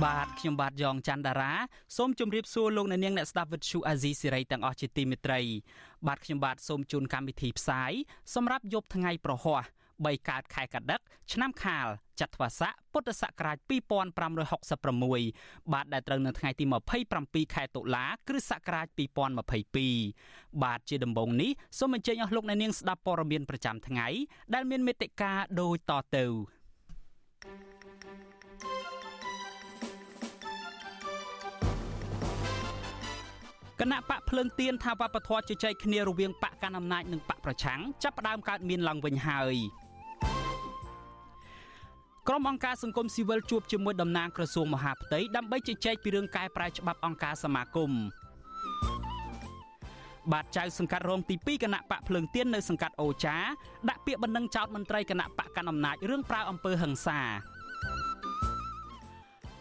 បាទខ្ញុំបាទយ៉ងច័ន្ទដារាសូមជម្រាបសួរលោកអ្នកនាងអ្នកស្ដាប់វិទ្យុអាស៊ីសេរីទាំងអស់ជាទីមេត្រី បាទខ្ញុំបាទសូមជូនកម្មវិធីផ្សាយសម្រាប់យប់ថ្ងៃប្រហ័ស3កើតខែកដិកឆ្នាំខាលចត្វាស័កពុទ្ធសករាជ2566បាទដែលត្រូវនៅថ្ងៃទី27ខែតុលាគ្រិស្តសករាជ2022បាទជាដំបូងនេះសូមអញ្ជើញអស់លោកអ្នកនាងស្ដាប់ព័ត៌មានប្រចាំថ្ងៃដែលមានមេត្តាដូចតទៅ គណៈបកភ្លើងទៀនថាវប្បធម៌ជជែកគ្នារវាងបកកណ្ដាលអំណាចនិងបកប្រឆាំងចាប់ផ្ដើមកើតមានឡើងវិញហើយក្រុមអង្គការសង្គមស៊ីវិលជួបជាមួយតំណាងក្រសួងមហាផ្ទៃដើម្បីជជែកពីរឿងកែប្រែច្បាប់អង្គការសមាគមបាទចៅសង្កាត់រងទី2គណៈបកភ្លើងទៀននៅសង្កាត់អូចាដាក់ពាក្យបណ្ដឹងចោទមន្ត្រីគណៈបកកណ្ដាលអំណាចរឿងប្រើអំពើហិង្សា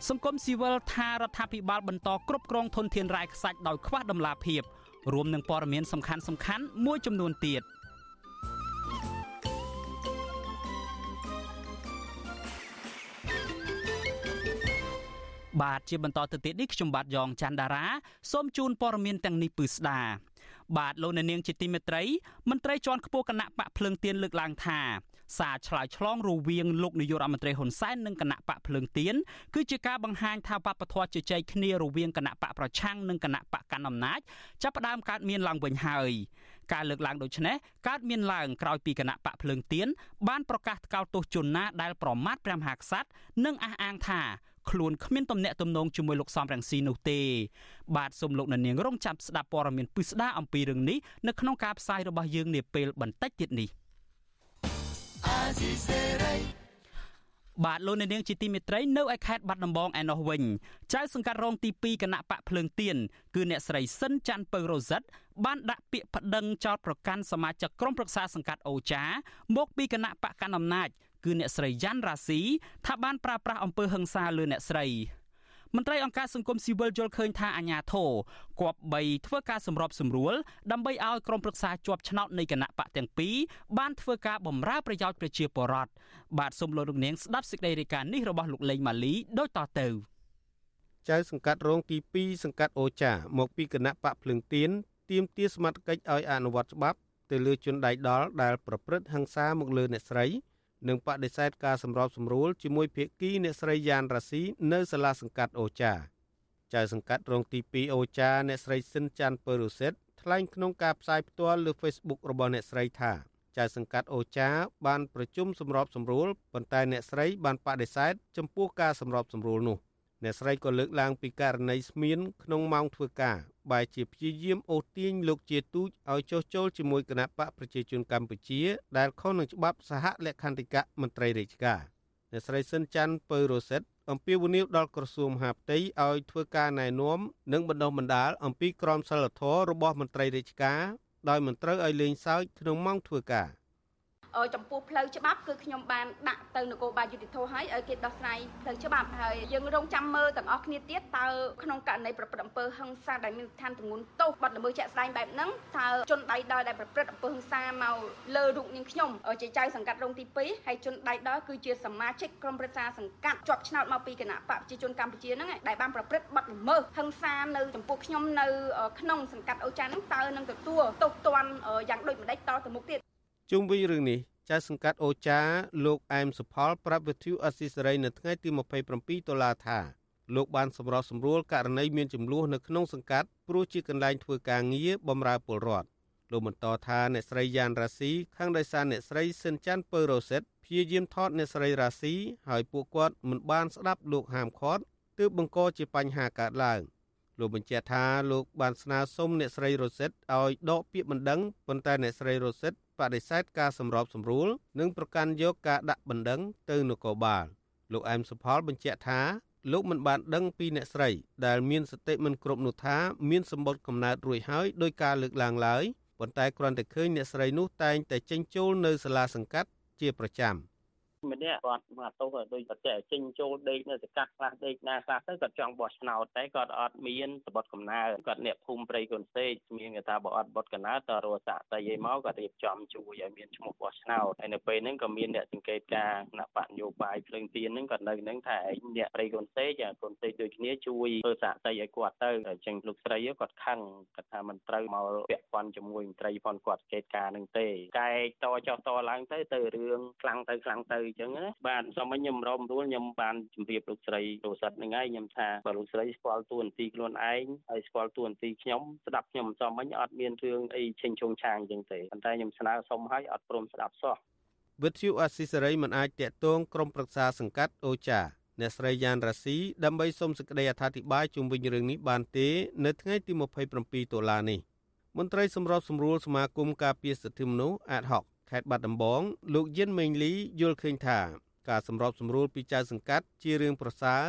សង្គមស៊ីវិលថារដ្ឋាភិបាលបន្តគ្រប់គ្រងធនធានរ៉ែខ្សាច់ដោយខ្វះដំណាភាពរួមនឹងព័ត៌មានសំខាន់សំខាន់មួយចំនួនទៀត។បាទជាបន្តទៅទៀតនេះខ្ញុំបាទយ៉ងច័ន្ទដារាសូមជូនព័ត៌មានទាំងនេះពឺស្ដាបាទលោកអ្នកនាងជាទីមេត្រីមន្ត្រីជាន់ខ្ពស់គណៈបកភ្លើងទៀនលើកឡើងថា សារឆ្លើយឆ្លងរវាងលោកនាយករដ្ឋមន្ត្រីហ៊ុនសែននិងគណៈបកភ្លើងទៀនគឺជាការបង្ហាញថាវប្បធម៌ជជែកគ្នារវាងគណៈបកប្រឆាំងនិងគណៈបកកណ្ដាលអំណាចចាប់ផ្ដើមកើតមានឡើងវិញហើយការលើកឡើងដូចនេះកើតមានឡើងក្រោយពីគណៈបកភ្លើងទៀនបានប្រកាសថ្កោលទោសជនណាដែលប្រមាថព្រះមហាក្សត្រនិងអះអាងថាខ្លួនគ្មានទំនាក់ទំនងជាមួយលោកសំរងស៊ីនោះទេ បាទសូមលោកនាងរងចាំស្ដាប់ព័ត៌មានពិស្ដាអំពីរឿងនេះនៅក្នុងការផ្សាយរបស់យើងនាពេលបន្តិចទៀតនេះ បាទលោកនាងជាទីមេត្រីនៅឯខេត្តបាត់ដំបងឯណោះវិញចៅសង្កាត់រងទី2គណៈបកភ្លើងទៀនគឺអ្នកស្រីសិនច័ន្ទពៅរ៉ូសិតបានដាក់ពាក្យប្តឹងចោទប្រកាន់សមាជិកក្រុមប្រឹក្សាសង្កាត់អូចា មកពីគណៈបកកណ្ដាលអំណាចគឺអ្នកស្រីយ៉ាន់រ៉ាស៊ីថាបានប្រើប្រាស់អំពើហិង្សាលើអ្នកស្រី មន្ត្រីអង្គការសង្គមស៊ីវិលយល់ឃើញថាអាញាធរគប្បីធ្វើការសម្របសម្រួលដើម្បីឲ្យក្រុមប្រឹក្សាជាប់ឆ្នោតនៃគណៈបកទាំងពីរបានធ្វើការបម្រើប្រយោជន៍ប្រជាពលរដ្ឋបាទសូមលោករនាងស្ដាប់សេចក្តីរាយការណ៍នេះរបស់លោកលេងម៉ាលីដូចតទៅចៅសង្កាត់រងទី2សង្កាត់អូចាមកពីគណៈបកភ្លឹងទៀនទាមទារសមត្ថកិច្ចឲ្យអនុវត្តច្បាប់ទៅលើជនដៃដល់ដែលប្រព្រឹត្តហិង្សាមកលើអ្នកស្រី និងបដិសេធការសម្របសម្រួលជាមួយភាគីអ្នកស្រីយ៉ានរ៉ាស៊ីនៅសាលាសង្កាត់អូចាចៅសង្កាត់រងទី2អូចាអ្នកស្រីស៊ិនច័ន្ទពើរុសិតថ្លែងក្នុងការផ្សាយផ្ទាល់លើ Facebook របស់អ្នកស្រីថាចៅសង្កាត់អូចាបានប្រជុំសម្របសម្រួលប៉ុន្តែអ្នកស្រីបានបដិសេធចំពោះការសម្របសម្រួលនោះ អ្នកស្រីក៏លើកឡើងពីករណីស្មៀនក្នុងម៉ោងធ្វើការបែជាព្យាយាមអូសទាញលោកជាទូចឲ្យចុះចូលជាមួយគណៈបកប្រជាជនកម្ពុជា ដែលខុសនឹងច្បាប់សហលក្ខន្តិកៈមន្ត្រីរាជការអ្នកស្រីស៊ិនច័ន្ទពៅរ៉ូសិតអំពាវនាវដល់ក្រសួងមហាផ្ទៃឲ្យធ្វើការណែនាំនិងបណ្ដុះបណ្ដាលអំពីក្រមសីលធម៌របស់មន្ត្រីរាជការដោយមិនត្រូវឲ្យលេងសើចក្នុងម៉ោងធ្វើការ។ ចំពោះផ្លូវច្បាប់គឺខ្ញុំបានដាក់ទៅនគរបាលយុតិធធឲ្យឲ្យគេដោះស្រាយផ្លូវច្បាប់ហើយយើងរងចាំមើលទាំងអស់គ្នាទៀតតើក្នុងករណីប្រព្រឹត្តអំពើហិង្សាដែលមានស្ថានទម្ងន់ទោសបាត់ល្មើសជាក់ស្ដែងបែបហ្នឹងតើជនដៃដល់ដែលប្រព្រឹត្តអំពើហិង្សាមកលើរូបនាងខ្ញុំជាចៅសង្កាត់រងទី2ហើយជនដៃដល់គឺជាសមាជិកក្រុមប្រឹក្សាសង្កាត់ជាប់ឆ្នោតមកពីគណៈបកប្រជាជនកម្ពុជាហ្នឹងដែលបានប្រព្រឹត្តបាត់ល្មើសហិង្សានៅចំពោះខ្ញុំនៅក្នុងសង្កាត់អូចានហ្នឹងតើនឹងទទួលទោសទណ្ឌយ៉ាងដូចម្ដេចតទៅមុខទៀត ជុំវិញរឿងនេះចៅសង្កាត់អូចាលោកអែមសុផលប្រាប់វិទ្យុអស៊ីសេរីនៅថ្ងៃទី27ដុល្លារថាលោកបានសម្របសម្រួលករណីមានចំនួននៅក្នុងសង្កាត់ព្រោះជាកន្លែងធ្វើការងារបម្រើពលរដ្ឋលោកបន្តថាអ្នកស្រីយ៉ានរ៉ាស៊ីខាងដោយសារអ្នកស្រីសិនច័ន្ទពើរ៉ូសិតព្យាយាមថតអ្នកស្រីរ៉ាស៊ីហើយពួកគាត់មិនបានស្ដាប់លោកហាមឃាត់ទើបបង្កជាបញ្ហាកើតឡើងលោកបញ្ជាក់ថាលោកបានស្នើសុំអ្នកស្រីរ៉ូសិតឲ្យដកពាក្យបណ្ដឹងប៉ុន្តែអ្នកស្រីរ៉ូសិត បដិសេធការសម្របសម្រួល និងប្រកាន់យកការដាក់បណ្ដឹងទៅនគរបាលលោកអែមសុផលបញ្ជាក់ថាលោកមិនបានដឹងពីអ្នកស្រីដែលមានសតិមិនគ្រប់នោះថាមានសម្បត្តិកំណើតរួចហើយដោយការលើកឡើងឡើយប៉ុន្តែគ្រាន់តែឃើញអ្នកស្រីនោះតែងតែចេញចូលនៅសាលាសង្កាត់ជាប្រចាំ។ ម្នាក់គាត់មកទោសដូចប្រតិចេញចូលដេកនៅសកាត់ខ្លះដេកណាខ្លះទៅគាត់ចង់បោះឆ្នោតតែគាត់អត់មានរបត់កំណើគាត់អ្នកភូមិព្រៃកូនសេកមានគេថាបើអត់បត់កំណើតរស់សាក់ស្អីឲ្យមកគាត់រៀបចំជួយឲ្យមានឈ្មោះបោះឆ្នោតហើយនៅពេលហ្នឹងក៏មានអ្នកសង្កេតការគណៈបកនយោបាយភ្លើងទៀនហ្នឹងគាត់នៅហ្នឹងថាឯងអ្នកព្រៃកូនសេកកូនសេកដូចគ្នាជួយធ្វើសាក់ស្អីឲ្យគាត់ទៅអញ្ចឹងលោកស្រីគាត់ខឹងគាត់ថាមិនត្រូវមកពាក់ព័ន្ធជាមួយមន្ត្រីផងគាត់សង្កេតការហ្នឹងទេកែតចោះតឡើងទៅទៅរឿងខ្លាំងទៅខ្លាំងទៅអញ្ចឹងណាបាទសូមឲ្យខ្ញុំរំរួលខ្ញុំបានជម្រាបលោកស្រីរសិតហ្នឹងហើយខ្ញុំថាបើលោកស្រីស្គាល់តួនាទីខ្លួនឯងហើយស្គាល់តួនាទីខ្ញុំស្ដាប់ខ្ញុំមិនសមមិញអត់មានរឿងអីឆេញឆងឆាងអញ្ចឹងទេប៉ុន្តែខ្ញុំស្នើសុំឲ្យអត់ព្រមស្ដាប់សោះវិទ្យុអស៊ីសេរីមិនអាចតាក់ទងក្រុមប្រឹក្សាសង្កាត់អូចាអ្នកស្រីយ៉ានរ៉ាស៊ីដើម្បីសូមសេចក្តីអធិប្បាយជុំវិញរឿងនេះបានទេ នៅថ្ងៃទី27តុលានេះមន្ត្រីសម្របសម្រួលសមាគមការពារសិទ្ធិមនុស្សអាតហុក ខេត្តបាត់ដំបងលោកយិនមេងលីយល់ឃើញថាការសម្របសម្រួលពីចៅសង្កាត់ជារឿងប្រសើរ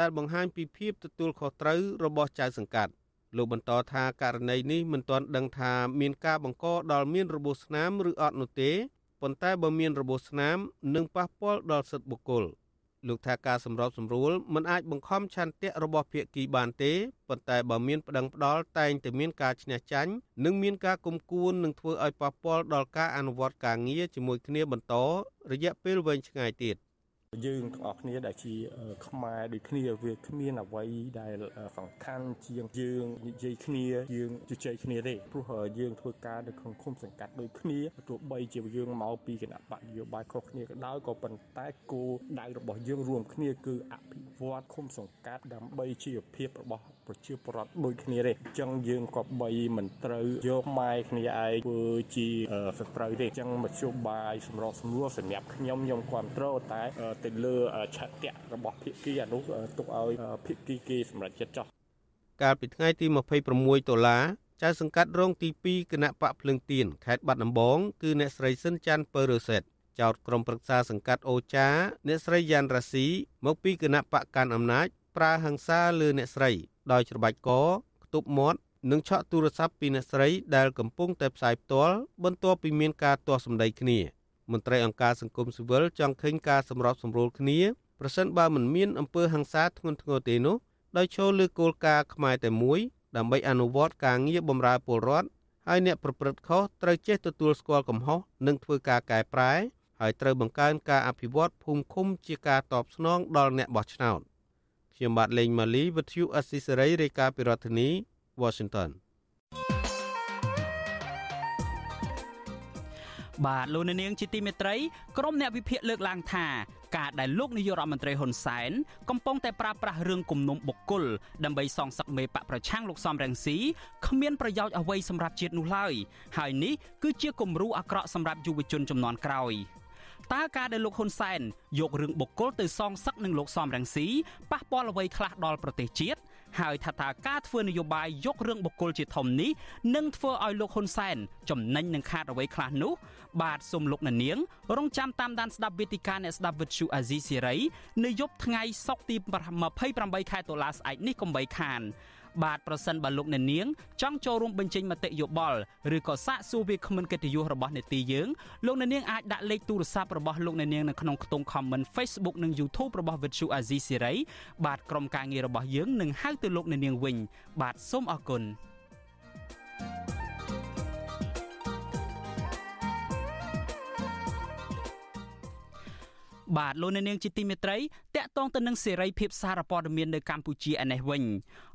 ដែលបង្ហាញពីភាពទទួលខុសត្រូវរបស់ចៅសង្កាត់លោកបន្តថាករណីនេះមិនទាន់ដឹងថាមានការបង្កដល់មានរបួសស្នាមឬអត់នោះទេប៉ុន្តែបើមានរបួសស្នាមនឹងប៉ះពាល់ដល់សិទ្ធិបុគ្គល លោកថាការសម្របសម្រួលមិនអាចបង្ខំឆន្ទៈរបស់ភាគីបានទេប៉ុន្តែបើមានប្តឹងផ្ដាល់តែងតែមានការឈ្នះចាញ់និងមានការគុំគួននឹងធ្វើឲ្យប៉ះពាល់ដល់ការអនុវត្តការងារជាមួយគ្នាបន្តរយៈពេលវែងឆ្ងាយទៀត យើងទាំងអស់គ្នាដែលជាខ្មែរដូចគ្នាវាគ្មានអ្វីដែលសំខាន់ជាងយើងនិយាយគ្នាយើងជជែកគ្នាទេព្រោះយើងធ្វើការនៅក្នុងឃុំសង្កាត់ដូចគ្នាទោះបីជាយើងមកពីគណៈបកនយោបាយខុសគ្នាក៏ដោយក៏ប៉ុន្តែគោលដៅរបស់យើងរួមគ្នាគឺអភិវឌ្ឍឃុំសង្កាត់ដើម្បីជីវភាពរបស់ប្រជាពលរដ្ឋដូចគ្នាទេអញ្ចឹងយើងក៏បីមិនត្រូវយកម៉ែគ្នាឯងធ្វើជាសត្រូវទេអញ្ចឹងមធ្យោបាយសម្របសម្រួលសម្រាប់ខ្ញុំខ្ញុំគ្រប់គ្រងតែទៅលើឆន្ទៈរបស់ភាគីអានោះទុកឲ្យភាគីគេសម្រេចចិត្តចោះកាលពីថ្ងៃទី26ដុល្លារចៅសង្កាត់រងទី2គណៈបកភ្លឹងទៀនខេត្តបាត់ដំបងគឺអ្នកស្រីសិនច័ន្ទពើរ៉ូសេតចោតក្រុមប្រឹក្សាសង្កាត់អូចាអ្នកស្រីយ៉ាន់រ៉ាស៊ីមកពីគណៈបកកាន់អំណាចប្រើហិង្សាលើអ្នកស្រី ដោយច្របាច់កខ្ទប់មាត់និងឆក់ទូរស័ព្ទពីអ្នកស្រីដែលកំពុងតែផ្សាយផ្ទាល់បន្ទាប់ពីមានការទាស់សម្ដីគ្នា មន្ត្រីអង្គការសង្គមស៊ីវិលចង់ឃើញការសម្របសម្រួលគ្នាប្រសិនបើមិនមានអំពើហិង្សាធ្ងន់ធ្ងរទេនោះដោយចូលលើគោលការណ៍ខ្មែរតែមួយដើម្បីអនុវត្តការងារបម្រើពលរដ្ឋហើយអ្នកប្រព្រឹត្តខុសត្រូវចេះទទួលស្គាល់កំហុសនិងធ្វើការកែប្រែហើយត្រូវបង្កើនការអភិវឌ្ឍភូមិឃុំជាការតបស្នងដល់អ្នកបោះឆ្នោតខ្ញុំបាទលេងម៉ាលីវិទ្យុអស៊ីសេរីរាយការណ៍ពីរដ្ឋធានី Washington បាទលោកនាងជាទីមេត្រីក្រុមអ្នកវិភាគលើកឡើងថាការដែលលោកនាយករដ្ឋមន្ត្រីហ៊ុនសែនកំពុងតែប្រើប្រាស់រឿងគំនុំបុគ្គលដើម្បីសងសឹកមេបកប្រឆាំងលោកសំរងស៊ីគ្មានប្រយោជន៍អ្វីសម្រាប់ជាតិនោះឡើយហើយនេះគឺជាគំរូអាក្រក់សម្រាប់យុវជនចំនួនក្រោយតើការដែលលោកហ៊ុនសែនយករឿងបុគ្គលទៅសងសឹកនឹងលោកសំរងស៊ីប៉ះពាល់អ្វីខ្លះដល់ប្រទេសជាតិហើយថាតើការធ្វើនយោបាយយករឿងបុគ្គលជាធំនេះនឹងធ្វើឲ្យលោកហ៊ុនសែនចំណេញនឹងខាតអ្វីខ្លះនោះ បាទសូមលោកនាង រងចាំតាមដានស្ដាប់វេទិកាអ្នកស្ដាប់វិទ្យុអាស៊ីសេរីនៅយប់ថ្ងៃសុក្រទី28ខែតុលាស្អែកនេះកុំបីខានបាទប្រសិនបើលោកអ្នកនាងចង់ចូលរួមបញ្ចេញមតិយោបល់ឬក៏សាកសួរវាគ្មិនកិត្តិយសរបស់នេតិយើងលោកអ្នកនាងអាចដាក់លេខទូរស័ព្ទរបស់លោកអ្នកនាងនៅក្នុងខ្ទង់ comment Facebook និង YouTube របស់ Vuthu Azizi Siri បាទក្រុមការងាររបស់យើងនឹងហៅទៅលោកអ្នកនាងវិញ បាទសូមអរគុណ បាទលោកអ្នកនាងជាទីមេត្រីតកតងទៅនឹងសេរីភាពសារព័ត៌មាននៅកម្ពុជាឯនេះវិញ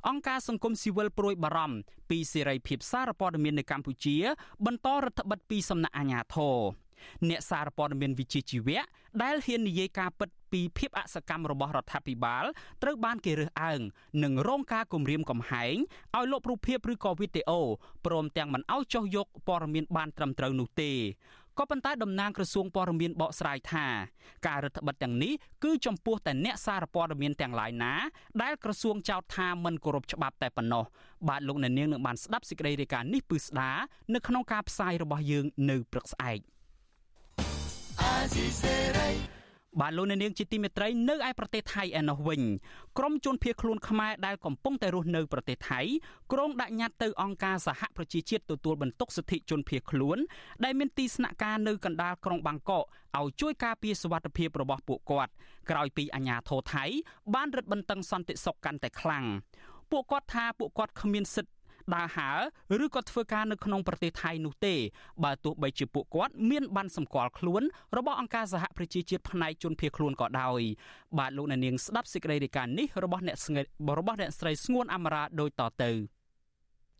អង្គការសង្គមស៊ីវិលព្រួយបារម្ភពីសេរីភាពសារព័ត៌មាននៅកម្ពុជា បន្តរដ្ឋបិទពីសំណាក់អាជ្ញាធរអ្នកសារព័ត៌មានវិជាជីវៈដែលហ៊ាននិយាយការពិតពីភាពអសកម្មរបស់រដ្ឋាភិបាលត្រូវបានគេរើសអើងនិងរងការគំរាមកំហែងឲ្យលុបរូបភាពឬក៏វីដេអូព្រមទាំងមិនឲ្យចុះយកព័ត៌មានបានត្រឹមត្រូវនោះទេ ក៏ប៉ុន្តែតំណាងក្រសួងព័ត៌មានបកស្រាយថាការរដ្ឋបិទទាំងនេះគឺចំពោះតែអ្នកសារព័ត៌មានទាំងឡាយណាដែលក្រសួងចោទថាមិនគោរពច្បាប់តែប៉ុណ្ណោះបាទលោកអ្នកនាងនឹងបានស្ដាប់សេចក្តីរាយការណ៍នេះពឺស្ដានៅក្នុងការផ្សាយរបស់យើងនៅព្រឹកស្អែក បាទលោកអ្នកនាងជាទីមេត្រីនៅឯប្រទេសថៃឯណោះវិញក្រមជនភៀសខ្លួនខ្មែរដែលកំពុងតែរស់នៅប្រទេសថៃក្រុងដាក់ញត្តិទៅអង្គការសហប្រជាជាតិទទួលបន្ទុកសិទ្ធិជនភៀសខ្លួនដែលមានទីស្នាក់ការនៅកណ្ដាលក្រុងបាងកកឲ្យជួយការពារសុវត្ថិភាពរបស់ពួកគាត់ក្រោយពីអាញាធរថៃបានរឹតបន្តឹងសន្តិសុខកាន់តែខ្លាំងពួកគាត់ថាពួកគាត់គ្មានសិទ្ធិ ដើរហើរឬក៏ធ្វើការនៅក្នុងប្រទេសថៃនោះទេបើទោះបីជាពួកគាត់មានបានសម្គាល់ខ្លួនរបស់អង្គការសហប្រជាជាតិផ្នែកជនភៀសខ្លួនក៏ដោយបាទលោកអ្នកនាងស្ដាប់សេចក្តីរាយការណ៍នេះរបស់អ្នកស្ងរបស់អ្នកស្រីស្ងួនអមរាដូចតទៅ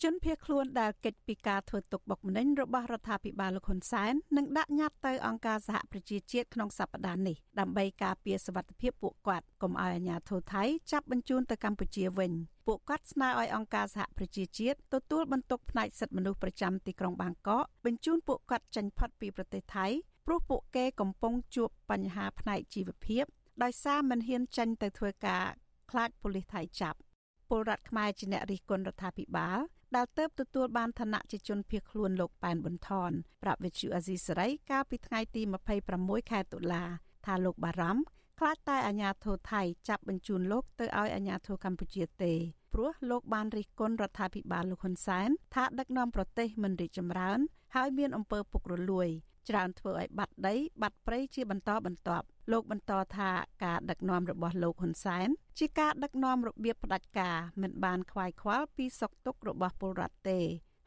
ជនភៀសខ្លួនដែលកិច្ចពីការធ្វើទុកបុកម្នេញរបស់រដ្ឋាភិបាលលោកហ៊ុនសែននឹងដាក់ញត្តិទៅអង្គការសហប្រជាជាតិក្នុងសប្តាហ៍នេះដើម្បីការពារសវត្ថិភាពពួកគាត់កុំឲ្យអាជ្ញាធរថៃចាប់បញ្ជូនទៅកម្ពុជាវិញពួកគាត់ស្នើឲ្យអង្គការសហប្រជាជាតិទទួលបន្ទុកផ្នែកសិទ្ធិមនុស្សប្រចាំទីក្រុងបាងកកបញ្ជូនពួកគាត់ចេញផុតពីប្រទេសថៃព្រោះពួកគេកំពុងជួបបញ្ហាផ្នែកជីវភាពដោយសារមិនហ៊ានចេញទៅធ្វើការខ្លាចប៉ូលីសថៃចាប់ពលរដ្ឋខ្មែរជាអ្នករិះគន់រដ្ឋាភិបាល ដែលទៅទទួលបានឋានៈជាជនភៀសខ្លួនលោកប៉ែនប៊ុនថនប្រាប់វិទ្យុអាស៊ីសេរីកាលពីថ្ងៃទី26ខែតុលាថាលោកបារម្ភខ្លាចតែអាញាធរថៃចាប់បញ្ជូនលោកទៅឲ្យអាញាធរកម្ពុជាទេព្រោះលោកបានរិះគន់រដ្ឋាភិបាលលោកហ៊ុនសែនថាដឹកនាំប្រទេសមិនរីកចម្រើន ហើយមានអំពើពុករលួយ ច្រើនធ្វើឲ្យបាត់ដី បាត់ព្រៃជាបន្តបន្ទាប់លោកបន្តថាការដឹកនាំរបស់លោកហ៊ុនសែនជាការដឹកនាំរបៀបផ្ដាច់ការមិនបានខ្វាយខ្វល់ពីសុខទុក្ខរបស់ពលរដ្ឋទេ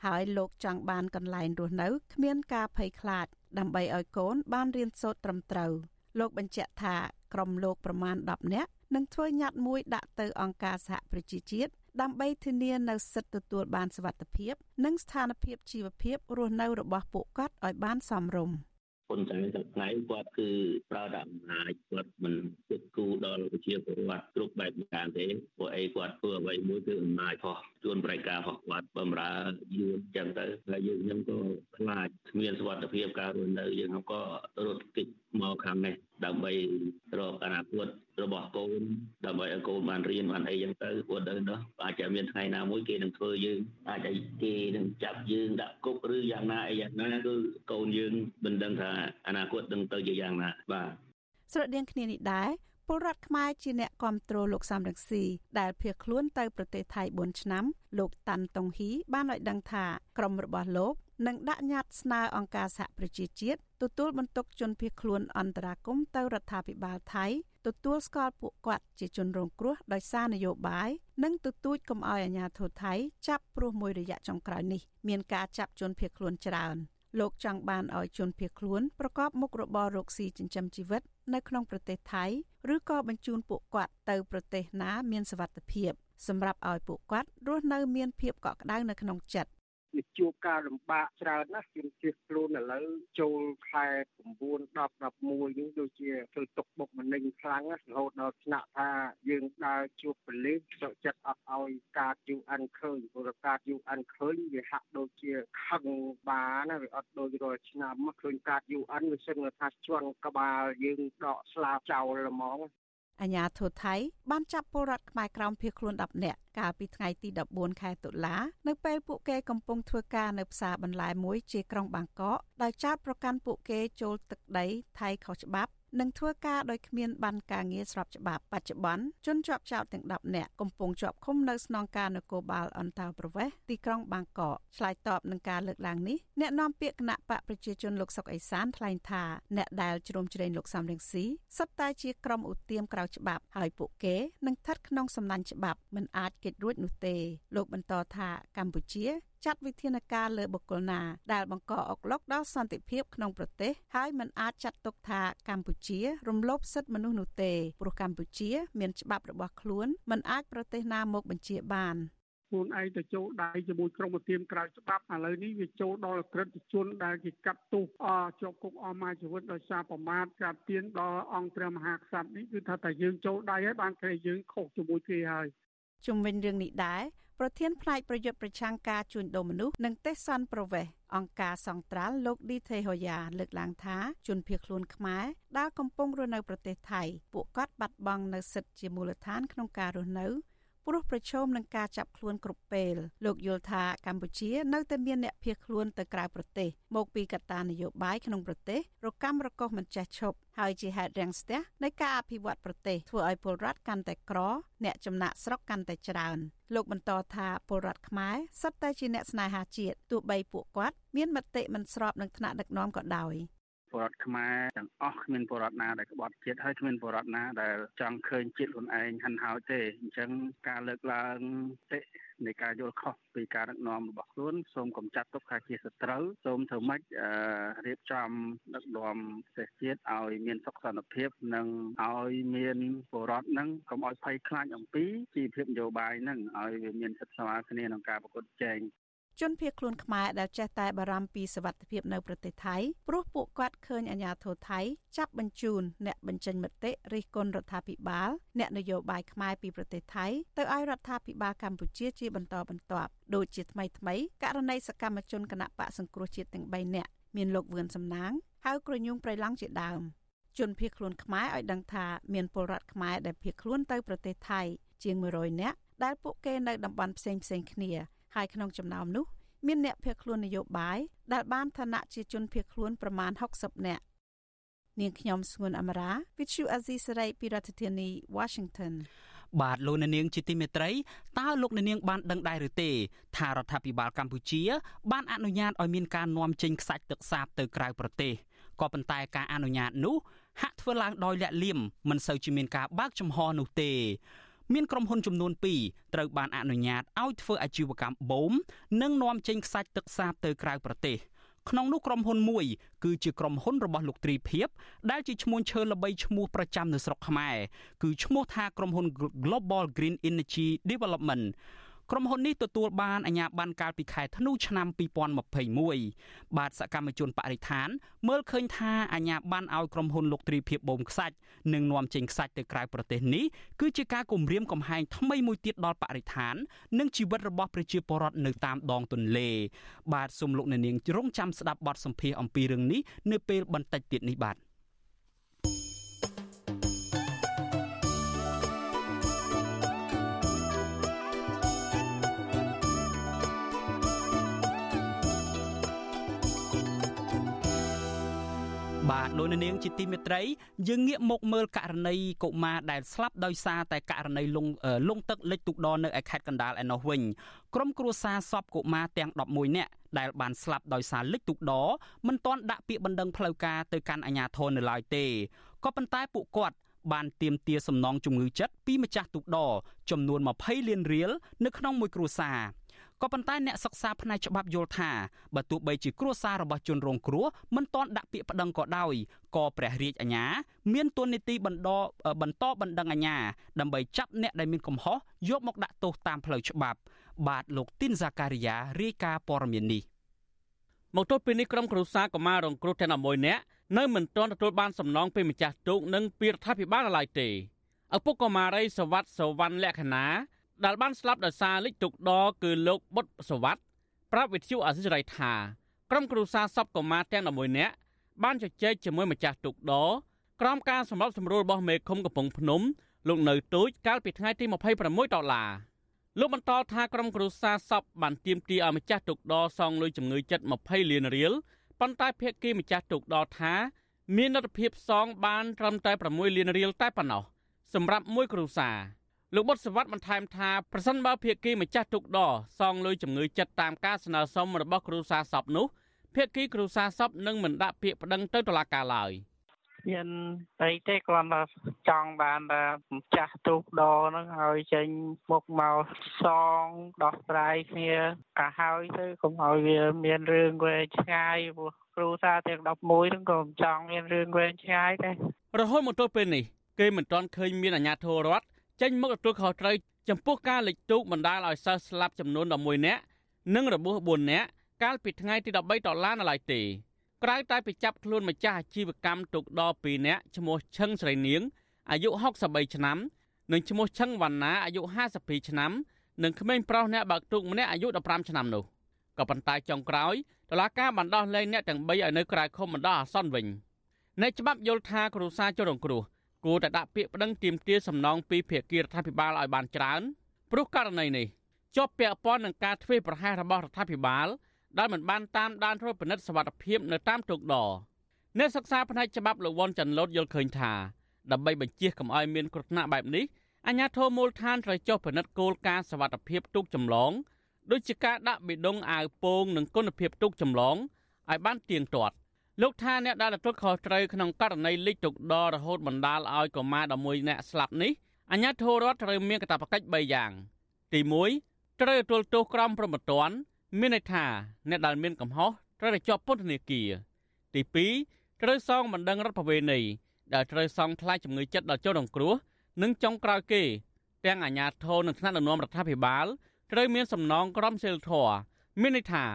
ហើយលោកចង់បានកន្លែងរស់នៅគ្មានការភ័យខ្លាច ដើម្បីឲ្យកូនបានរៀនសូត្រត្រឹមត្រូវលោកបញ្ជាក់ថាក្រុមលោកប្រមាណ10នាក់នឹងធ្វើញត្តិមួយដាក់ទៅអង្គការសហប្រជាជាតិ ដើម្បីធានានូវសិទ្ធិទទួលបានសុវត្ថិភាព និងស្ថានភាពជីវភាពរស់នៅរបស់ពួកគាត់ឲ្យបានសមរម្យប៉ុន្តែសប្តាហ៍គាត់គឺប្រើដាក់អំណាចគាត់មិនគិតគូរដល់ប្រជាពលរដ្ឋគ្រប់បែបយ៉ាងទេព្រោះអីគាត់ធ្វើអ្វីមួយគឺអំណាចផុសជួនប្រៃការរបស់គាត់បំរើយួនចឹងទៅហើយយើងខ្ញុំក៏ខ្លាចគ្មានសុវត្ថិភាពការរស់នៅយើងក៏រត់គេច មកខាងនេះដើម្បីរកអនាគតរបស់កូនដើម្បីឲ្យកូនបានរៀនបានអីចឹងទៅគាត់ទៅនោះអាចจะមានថ្ងៃណាមួយគេនឹងធ្វើយើងអាចឲ្យគេនឹងចាប់យើងដាក់គុកឬយ៉ាងណាអីយ៉ាងណាគឺកូនយើងមិនដឹងថាអនាគតនឹងទៅជាយ៉ាងណាបាទស្រដៀងគ្នានេះដែរពលរដ្ឋខ្មែរជាអ្នកគ្រប់គ្រងលោកសំរងស៊ីដែលភៀសខ្លួនទៅប្រទេសថៃ4ឆ្នាំលោកតាន់តុងហ៊ីបានឲ្យដឹងថាក្រុមរបស់លោក នឹងដាក់ញត្តិស្នើអង្គការសហប្រជាជាតិទទួលបន្ទុកជនភៀសខ្លួនអន្តរាគមទៅរដ្ឋាភិបាលថៃទទួលស្គាល់ពួកគាត់ជាជនរងគ្រោះដោយសារនយោបាយនិងទទូចកុំឲ្យអាជ្ញាធរថៃចាប់ព្រោះមួយរយៈចុងក្រោយនេះមានការចាប់ជនភៀសខ្លួនច្រើនលោកចង់បានឲ្យជនភៀសខ្លួនប្រកបមុខរបររកស៊ីចិញ្ចឹមជីវិតនៅក្នុងប្រទេសថៃឬក៏បញ្ជូនពួកគាត់ទៅប្រទេសណាមានសវត្ថិភាពសម្រាប់ឲ្យពួកគាត់រស់នៅមានភាពកក់ក្ដៅនៅក្នុងចិត្ត វាជួបការលំបាកច្រើនណាស់ខ្ញុំជិះខ្លួនឥឡូវចូលខែ9 10 11នេះដូចជាធ្វើទុកបុកម្នេញខ្លាំងណាស់រហូតដល់ថ្នាក់ថាយើងដើរជួបប៉ូលីសសុខចិត្តអត់ឲ្យការ UN ឃើញព្រោះការ UN ឃើញវាហាក់ដូចជាខឹងបាណាវាអត់ដូចរាល់ឆ្នាំឃើញការ UN វាសឹងថាជន់ក្បាលយើងដកស្លាបចោលហ្មង អាញាធរថៃបានចាប់ពលរដ្ឋខ្មែរក្រោមភៀសខ្លួន10នាក់កាលពីថ្ងៃទី14ខែតុលានៅពេលពួកគេកំពុងធ្វើការនៅផ្សារបន្លែមួយជាក្រុងបាងកកដោយចោទប្រកាន់ពួកគេចូលទឹកដីថៃខុសច្បាប់ និងធ្វើការដោយគ្មានបានការងារស្របច្បាប់បច្ចុប្បន្នជនជាប់ចោតទាំង10នាក់កំពុងជាប់ឃុំនៅស្នងការនគរបាលអន្តរប្រវេសន៍ទីក្រុងបាងកកឆ្លើយតបនឹងការលើកឡើងនេះអ្នកនាំពាក្យគណៈបកប្រជាជនលោកសុកអេសានថ្លែងថាអ្នកដែលជ្រុំជ្រែងលោកសំរងស៊ីសុទ្ធតែជាក្រុមឧទាមក្រៅច្បាប់ហើយពួកគេនឹងស្ថិតក្នុងសំណាញ់ច្បាប់មិនអាចគេចរួចនោះទេលោកបន្តថាកម្ពុជា ចាត់វិធានការលើបុគ្គលណាដែលបង្កអុកឡុកដល់សន្តិភាពក្នុងប្រទេសហើយមិនអាចចាត់ទុកថាកម្ពុជា រំលោភសិទ្ធិមនុស្សនោះទេព្រោះកម្ពុជា មានច្បាប់របស់ខ្លួនមិនអាចប្រទេសណាមកបញ្ជាបានខ្លួនឯងទៅចូលដៃជាមួយក្រុមប្រទៀមក្រៅច្បាប់ឥឡូវនេះវាចូលដល់ក្រិតជនដែលគេកាត់ទោសអជាប់គុកអស់មួយជីវិតដោយសារប្រមាថកាត់ទៀនដល់អង្គព្រះមហាក្សត្រនេះគឺថាតែយើងចូលដៃហើយបានគេយើងខុសជាមួយគេហើយជុំវិញរឿងនេះដែរ ប្រធានផ្នែកប្រយុទ្ធប្រឆាំងការជួញដូរមនុស្សនិងទេសន្តប្រវេសអង្គការសង្ត្រាល់លោកឌីថេហូយ៉ាលើកឡើងថាជនភៀសខ្លួនខ្មែរដែលកំពុងរស់នៅប្រទេសថៃពួកគាត់បាត់បង់នៅសិទ្ធិជាមូលដ្ឋានក្នុងការរស់នៅ ព្រោះប្រឈមនឹងការចាប់ខ្លួនគ្រប់ពេលលោកយល់ថាកម្ពុជានៅតែមានអ្នកភៀសខ្លួនទៅក្រៅប្រទេសមកពីកត្តានយោបាយក្នុងប្រទេសរកម្មរកុសមិនចេះឈប់ហើយជាហេតុរាំងស្ទះនៃការអភិវឌ្ឍប្រទេសធ្វើឲ្យពលរដ្ឋកាន់តែក្រ អ្នកចំណាក់ស្រុកកាន់តែច្រើនលោកបន្តថាពលរដ្ឋខ្មែរសុទ្ធតែជាអ្នកស្នេហាជាតិទោះបីពួកគាត់មានមតិមិនស្របនឹងថ្នាក់ដឹកនាំក៏ដោយ ពលរដ្ឋខ្មែរទាំងអស់គ្មានពលរដ្ឋណាដែលក្បត់ជាតិហើយគ្មានពលរដ្ឋណាដែលចង់ឃើញជាតិខ្លួនឯងហិនហោចទេអញ្ចឹងការលើកឡើងតិនៃការយល់ខុសពីការដឹកនាំរបស់ខ្លួនសូមកុំចាត់ទុកថាជាសត្រូវសូមធ្វើម៉េចរៀបចំដឹកនាំប្រទេសជាតិឲ្យមានសុខសន្តិភាពនិងឲ្យមានពលរដ្ឋនឹងកុំឲ្យភ័យខ្លាចអំពីជីវភាពនយោបាយនឹងឲ្យវាមានសិទ្ធិស្មើគ្នាក្នុងការប្រកួតប្រជែង ជនភៀសខ្លួនខ្មែរដែលចេះតែបារម្ភពីសវត្ថិភាពនៅប្រទេសថៃព្រោះពួកគាត់ឃើញអាញាធរថៃចាប់បញ្ជូនអ្នកបញ្ចេញមតិរិះគន់រដ្ឋាភិបាលអ្នកនយោបាយខ្មែរពីប្រទេសថៃទៅឲ្យរដ្ឋាភិបាលកម្ពុជាជាបន្តបន្ទាប់ដូចជាថ្មីថ្មីករណីសកម្មជនគណៈបកសង្គ្រោះជាតិទាំង3នាក់មានលោកវឿនសំណាងហៅក្រញូងប្រៃឡង់ជាដើមជនភៀសខ្លួនខ្មែរឲ្យដឹងថាមានពលរដ្ឋខ្មែរដែលភៀសខ្លួនទៅប្រទេសថៃជាង100នាក់ដែលពួកគេនៅតំបន់ផ្សេងផ្សេងគ្នា ហើយក្នុងចំណោមនោះមានអ្នកភៀសខ្លួននយោបាយដែលបានឋានៈជាជនភៀសខ្លួនប្រមាណ60នាក់នាងខ្ញុំស្ងួនអមរា Vithu Azisaray ពីរដ្ឋធានី Washington បាទលោកនាងជាទីមេត្រីតើលោកនាងបានដឹងដែរឬទេថារដ្ឋាភិបាលកម្ពុជា បានអនុញ្ញាតឲ្យមានការនាំចេញខ្សាច់ទឹកសាបទៅក្រៅប្រទេសក៏ប៉ុន្តែការអនុញ្ញាតនោះហាក់ធ្វើឡើងដោយលាក់លៀមមិនសូវជាមានការបើកចំហនោះទេ មានក្រុមហ៊ុនចំនួន2ត្រូវបានអនុញ្ញាតឲ្យធ្វើអាជីវកម្មបូម និងនាំចេញខ្សាច់ទឹកសាបទៅក្រៅប្រទេសក្នុងនោះក្រុមហ៊ុនមួយគឺជាក្រុមហ៊ុនរបស់លោកត្រីភិបដែលជាឈ្មោះឈើល្បីឈ្មោះប្រចាំនៅស្រុកខ្មែរគឺឈ្មោះថាក្រុមហ៊ុន Global Green Energy Development ក្រុមហ៊ុននេះទទួលបានអាជ្ញាប័ណ្ណកាលពីខែធ្នូឆ្នាំ2021បាទសកម្មជនបរិស្ថាន មើលឃើញថាអាជ្ញាប័ណ្ណឲ្យក្រុមហ៊ុនលោកទ្រីភិបបូមខ្សាច់និងនាំចេញខ្សាច់ទៅក្រៅប្រទេសនេះគឺជាការគំរាមកំហែងថ្មីមួយទៀតដល់បរិស្ថាន និងជីវិតរបស់ប្រជាពលរដ្ឋនៅតាមដងទន្លេ បាទសូមលោកអ្នកនាងរងចាំស្ដាប់បទសម្ភាសន៍អំពីរឿងនេះនៅពេលបន្តិចទៀតនេះបាទ លោកនាងជាទីមេត្រីយើងងាកមកមើលករណីកុមារដែលស្លាប់ដោយសារតែករណីលងលងទឹកលិចទូកដនៅឯខេត្តកណ្ដាលឯណោះវិញក្រុមគ្រួសារសពកុមារទាំង11នាក់ដែលបានស្លាប់ដោយសារលិចទូកដមិនទាន់ដាក់ពាក្យបណ្ដឹងផ្លូវការទៅកាន់អាជ្ញាធរនៅឡើយទេក៏ប៉ុន្តែពួកគាត់បានទៀមទាសំណងជំងឺចិត្តពីម្ចាស់ទូកដចំនួន20លានរៀលនៅក្នុងមួយគ្រួសារ ក៏ប៉ុន្តែអ្នកសិក្សាផ្នែកច្បាប់យល់ថាបើទោះបីជាគ្រួសាររបស់ជនរងគ្រោះមិនទាន់ដាក់ពាក្យប្តឹងក៏ដោយក៏ព្រះរាជអាជ្ញាមានទួនាទីបន្តបន្តបណ្ដឹងអាជ្ញាដើម្បីចាប់អ្នកដែលមានកំហុសយកមកដាក់ទោសតាមផ្លូវច្បាប់ បាទលោកទីនហ្សាការីយ៉ារាយការណ៍ព័ត៌មាននេះមកទល់ពេលនេះក្រុមគ្រួសារកុមាររងគ្រោះទាំង11នាក់នៅមិនទាន់ទទួលបានសំណងពីម្ចាស់ទូកនិងពីរដ្ឋាភិបាលឡើយទេឪពុកកុមារីសវັດសវណ្ណលក្ខណា ដែលបានស្លាប់ដោយសារលិចទុកដគឺលោកបុតសវັດប្រាប់វិទ្យុអសិរ័យថាក្រុមគ្រួសារសពកុមារទាំង11នាក់បានជជែកជាមួយម្ចាស់ទុកដក្រោមការសម្របសម្រួលរបស់មេឃុំកំពង់ភ្នំលោកនៅទូចកាលពីថ្ងៃទី26ដុល្លារលោកបន្តថាក្រុមគ្រួសារសពបានទាមទារឲ្យម្ចាស់ទុកដសងលុយជំងឺចិត្ត20លានរៀលប៉ុន្តែភាគីម្ចាស់ទុកដថា មានលទ្ធភាពសងបានត្រឹមតែ6លានរៀលតែប៉ុណ្ណោះសម្រាប់មួយគ្រួសារ លោកបុតសវັດបន្ថែមថាប្រសិនបើភាគីម្ចាស់ទុកដសងលុយជំងឺចិត្តតាមការស្នើសុំរបស់គ្រូសាសពនោះភាគីគ្រូសាសពនឹងមិនដាក់ពាក្យប្តឹងទៅតុលាការឡើយមានអីទេគាត់ថាចង់បានថាម្ចាស់ទូកដហ្នឹងឲ្យចេញមុខមកសងដោះស្រាយគ្នាក៏ហើយទៅកុំឲ្យវាមានរឿងវែងឆ្ងាយព្រោះគ្រូសាទាំង11ហ្នឹងក៏មិនចង់មានរឿងវែងឆ្ងាយដែររហូតមកទល់ពេលនេះគេមិនទាន់ឃើញមានអាជ្ញាធររដ្ឋ ចេញមុខទទួលខុសត្រូវចំពោះការលិចទូកបណ្ដាលឲ្យសិស្សស្លាប់ចំនួន11នាក់និងរបួស4នាក់កាលពីថ្ងៃទី13ដុល្លារនៅឡើយទេក្រៅតែពីចាប់ខ្លួនម្ចាស់អាជីវកម្មទូកដ2នាក់ឈ្មោះឈឹងស្រីនាងអាយុ63ឆ្នាំនិងឈ្មោះឈឹងវណ្ណាអាយុ52ឆ្នាំនិងក្មេងប្រុសអ្នកបើកទូកម្នាក់អាយុ15ឆ្នាំនោះក៏ប៉ុន្តែចុងក្រោយតឡាការបានដោះលែងអ្នកទាំង3ឲ្យនៅក្រៅឃុំបណ្ដោះអាសន្នវិញអ្នកច្បាប់យល់ថាគ្រូសាជនរងគ្រោះ គួរតែដាក់ពាក្យប្តឹងទាមទារសំណងពីភាគីរដ្ឋាភិបាលឲ្យបានច្រើនព្រោះករណីនេះជាប់ពាក់ព័ន្ធនឹងការធ្វើប្រហែសរបស់រដ្ឋាភិបាលដែលមិនបានតាមដានត្រួតពិនិត្យសវត្ថភាពនៅតាមទូកដអ្នកសិក្សាផ្នែកច្បាប់លោកវ៉ាន់ចាន់ឡូតយល់ឃើញថាដើម្បីបញ្ជាកុំឲ្យមានគ្រោះថ្នាក់បែបនេះអាជ្ញាធរមូលដ្ឋានត្រូវចុះពិនិត្យគោលការណ៍សវត្ថភាពទូកចម្លងដូចជាការដាក់បេដងអាវពោងនិងគុណភាពទូកចម្លងឲ្យបានទៀងទាត់ លោកថាអ្នកដែលទទួលខុសត្រូវក្នុងករណីលិចទុកដររហូតបណ្ដាលឲ្យកុមារ11នាក់ស្លាប់នេះអាជ្ញាធររដ្ឋត្រូវមានកាតព្វកិច្ច3យ៉ាង ទី1ត្រូវទទួលទោសក្រមព្រហ្មទណ្ឌមានន័យថាអ្នកដែលមានកំហុសត្រូវតែជាប់ពន្ធនាគារទី2ត្រូវសងបណ្ដឹងរដ្ឋបវេនីដែលត្រូវសងថ្លៃជំងឺចិត្តដល់ជនរងគ្រោះនិងចុងក្រោយគេទាំងអាជ្ញាធរនិងថ្នាក់ដឹកនាំរដ្ឋាភិបាលត្រូវមានសំណងក្រមសីលធម៌មានន័យថា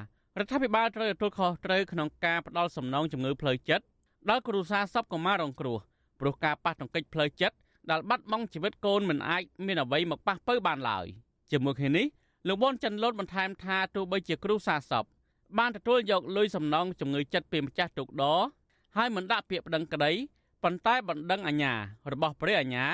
រដ្ឋាភិបាលត្រូវទទួលខុសត្រូវក្នុងការផ្ដល់សំណងជំងឺផ្លូវចិត្តដល់គ្រួសារសពកុមាររងគ្រោះព្រោះការប៉ះទង្គិចផ្លូវចិត្តដែលបាត់បង់ជីវិតកូនមិនអាចមានអ្វីមកប៉ះពើបានឡើយជាមួយគ្នានេះលោកបនច័ន្ទលូតបន្ថែមថាទោះបីជាគ្រូសាសពបានទទួលយកលុយសំណងជំងឺចិត្តពីម្ចាស់ទុកដហើយមិនដាក់ពាក្យប្តឹងក្តីប៉ុន្តែបណ្ដឹងអាញារបស់ព្រះអាញា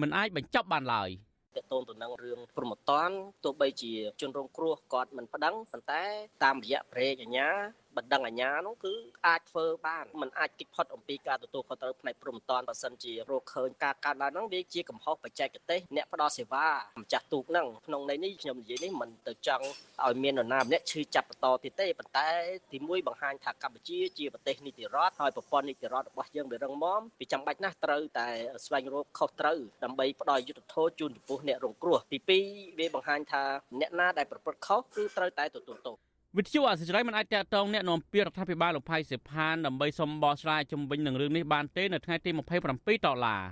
មិនអាចបញ្ចប់បានឡើយ។ តកតូនទៅនឹងរឿងប្រមតនទោះបីជាជនរងគ្រោះគាត់មិនប្តឹងប៉ុន្តែតាមរយៈប្រេកអញ្ញា បណ្ដឹងអាជ្ញានោះគឺអាចធ្វើបានมันអាចគិតផុតអំពីការទទួលខុសត្រូវផ្នែកព្រំតានបើសិនជារកឃើញការកើតឡើងហ្នឹងវាជាកំហុសបច្ចេកទេសអ្នកផ្ដល់សេវាម្ចាស់ទូកហ្នឹងក្នុងន័យនេះខ្ញុំនិយាយនេះមិនទៅចង់ឲ្យមាននរណាម្នាក់ឈឺចាប់បន្តទៀតទេប៉ុន្តែទីមួយបង្ហាញថាកម្ពុជាជាប្រទេសនីតិរដ្ឋហើយប្រព័ន្ធនីតិរដ្ឋរបស់យើងវារឹងមាំវាចាំបាច់ណាស់ត្រូវតែស្វែងរកខុសត្រូវដើម្បីផ្ដល់យុត្តិធម៌ជូនចំពោះអ្នករងគ្រោះទី2វាបង្ហាញថាអ្នកណាដែលប្រព្រឹត្តខុសគឺត្រូវតែទទួលទោស វិទ្យុអសិរ័យមិនអាចតាក់ទងអ្នកនាំពាក្យរដ្ឋាភិបាលលោកផៃសិផានដើម្បីសុំបកស្រាយជំវិញនឹងរឿងនេះបានទេនៅថ្ងៃទី27ដុល្លារ